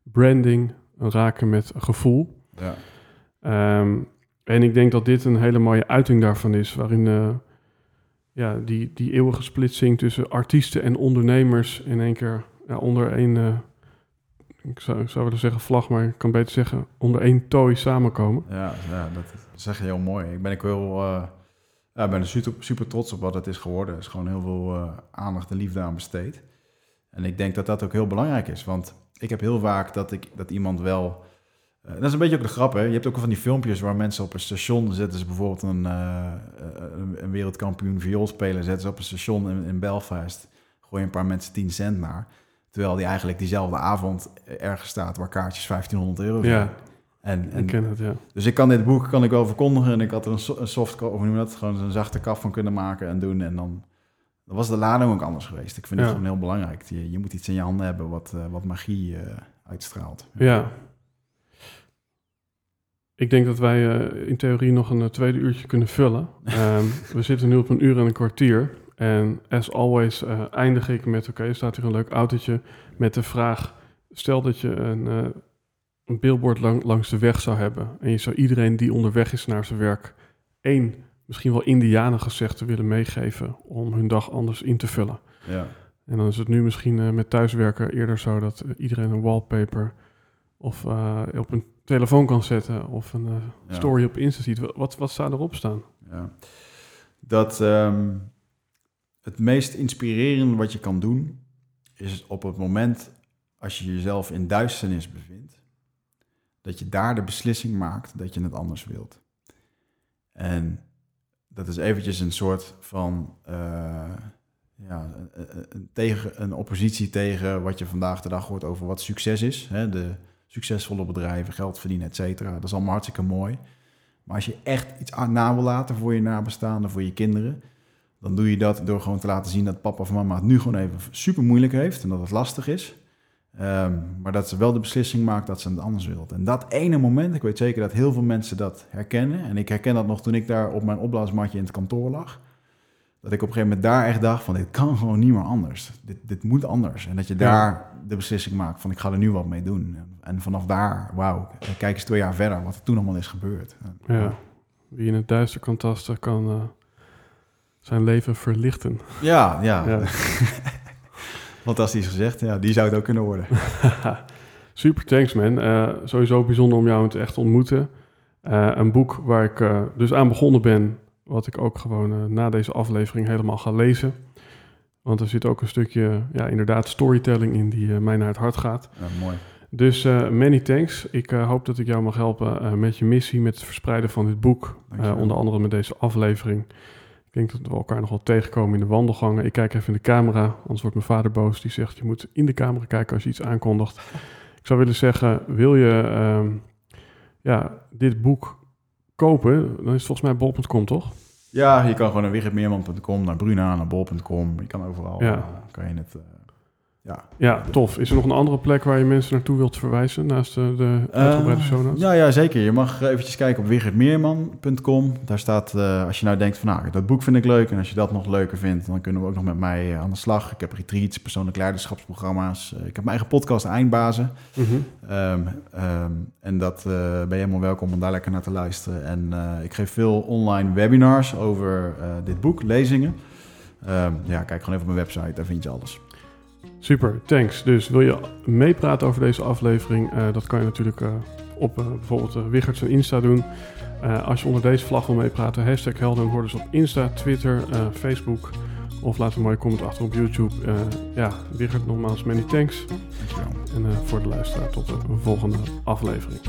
branding, raken met gevoel. Ja. Ehm, en ik denk dat dit een hele mooie uiting daarvan is, waarin eh, ja, die, die eeuwige splitsing tussen artiesten en ondernemers in één keer ja, onder één, eh, ik, zou, ik zou willen zeggen vlag, maar ik kan beter zeggen onder één tooi samenkomen. Ja, ja, dat zeg je heel mooi. Ik ben ook heel, eh, ja, ik ben er super, super trots op wat het is geworden. Er is gewoon heel veel eh, aandacht en liefde aan besteed. En ik denk dat dat ook heel belangrijk is. Want ik heb heel vaak dat, ik, dat iemand wel... eh, dat is een beetje ook de grap, hè. Je hebt ook van die filmpjes waar mensen op een station... zetten ze bijvoorbeeld een, eh, een, wereldkampioen viool spelen... zetten ze op een station in, in Belfast... gooien een paar mensen 10 cent naar... terwijl die eigenlijk diezelfde avond ergens staat... waar kaartjes 1500 euro zijn. Ja, En, en ik ken het, ja. dus ik kan dit boek kan ik wel verkondigen en ik had er een, so- een soft, of noem dat, gewoon een zachte kaf van kunnen maken en doen. En dan, dan was de lading ook anders geweest. Ik vind het gewoon heel belangrijk. Je, je moet iets in je handen hebben wat, eh, wat magie eh, uitstraalt. Ja. Ik denk dat wij eh, in theorie nog een tweede uurtje kunnen vullen. Ehm, we zitten nu op een uur en een kwartier. En as always eindig ik met, oké, er staat hier een leuk autootje met de vraag... Stel dat je een, een billboard lang, langs de weg zou hebben... en je zou iedereen die onderweg is naar zijn werk... één, misschien wel indianengezegde willen meegeven... om hun dag anders in te vullen. Ja. En dan is het nu misschien eh, met thuiswerken eerder zo dat eh, iedereen een wallpaper of eh, op een telefoon kan zetten of een Ja. story op Insta ziet. Wat, wat zou erop staan? Ja. Dat ehm, het meest inspirerende wat je kan doen, is op het moment als je jezelf in duisternis bevindt, dat je daar de beslissing maakt dat je het anders wilt. En dat is eventjes een soort van eh, ja, een, tegen, een oppositie tegen wat je vandaag de dag hoort over wat succes is. Hè? De succesvolle bedrijven, geld verdienen, et cetera. Dat is allemaal hartstikke mooi. Maar als je echt iets na wil laten voor je nabestaanden, voor je kinderen, dan doe je dat door gewoon te laten zien dat papa of mama het nu gewoon even super moeilijk heeft en dat het lastig is. Ehm, maar dat ze wel de beslissing maakt dat ze het anders wilt. En dat ene moment, ik weet zeker dat heel veel mensen dat herkennen. En ik herken dat nog toen ik daar op mijn opblaasmatje in het kantoor lag. Dat ik op een gegeven moment daar echt dacht van dit kan gewoon niet meer anders. Dit, dit moet anders. En dat je Ja. daar de beslissing maakt van ik ga er nu wat mee doen. En vanaf daar, wauw, kijk eens twee jaar verder wat er toen allemaal is gebeurd. Ja. Wie in het duister kan tasten, kan eh, zijn leven verlichten. Ja, ja. Ja. Fantastisch gezegd. Ja, die zou het ook kunnen worden. Super, thanks man. Eh, sowieso bijzonder om jou te echt ontmoeten. Eh, een boek waar ik eh, dus aan begonnen ben, wat ik ook gewoon na deze aflevering helemaal ga lezen. Want er zit ook een stukje, ja, inderdaad, storytelling in die mij naar het hart gaat. Ja, mooi. Dus many thanks. Ik hoop dat ik jou mag helpen met je missie, met het verspreiden van dit boek. Onder andere met deze aflevering. Ik denk dat we elkaar nog wel tegenkomen in de wandelgangen. Ik kijk even in de camera, anders wordt mijn vader boos. Die zegt, je moet in de camera kijken als je iets aankondigt. Ik zou willen zeggen, wil je ehm, ja, dit boek kopen, dan is het volgens mij bol.com, toch? Ja, je kan gewoon naar wiggertmeerman.com, naar Bruna, naar bol.com. Je kan overal, Ja. eh, kan je het... eh, ja. Ja, tof. Is er nog een andere plek waar je mensen naartoe wilt verwijzen, naast de, de uitgebreide Eh, show notes? ja, ja, zeker. Je mag eventjes kijken op wiggertmeerman.com. Daar staat, eh, als je nou denkt van, nou, dat boek vind ik leuk. En als je dat nog leuker vindt, dan kunnen we ook nog met mij eh, aan de slag. Ik heb retreats, persoonlijk leiderschapsprogramma's. Ik heb mijn eigen podcast, Eindbazen. Mhm. Ehm, ehm, en dat ben je helemaal welkom om daar lekker naar te luisteren. En ik geef veel online webinars over dit boek, lezingen. Ehm, ja, kijk gewoon even op mijn website, daar vind je alles. Super, thanks. Dus wil je meepraten over deze aflevering? Eh, dat kan je natuurlijk eh, op bijvoorbeeld uh, Wigert zijn Insta doen. als je onder deze vlag wil meepraten, hashtag Helden en Hordes op Insta, Twitter, Facebook. Of laat een mooie comment achter op YouTube. ja, Wigert nogmaals many thanks. Dankjewel. En voor de luisteraar tot de volgende aflevering.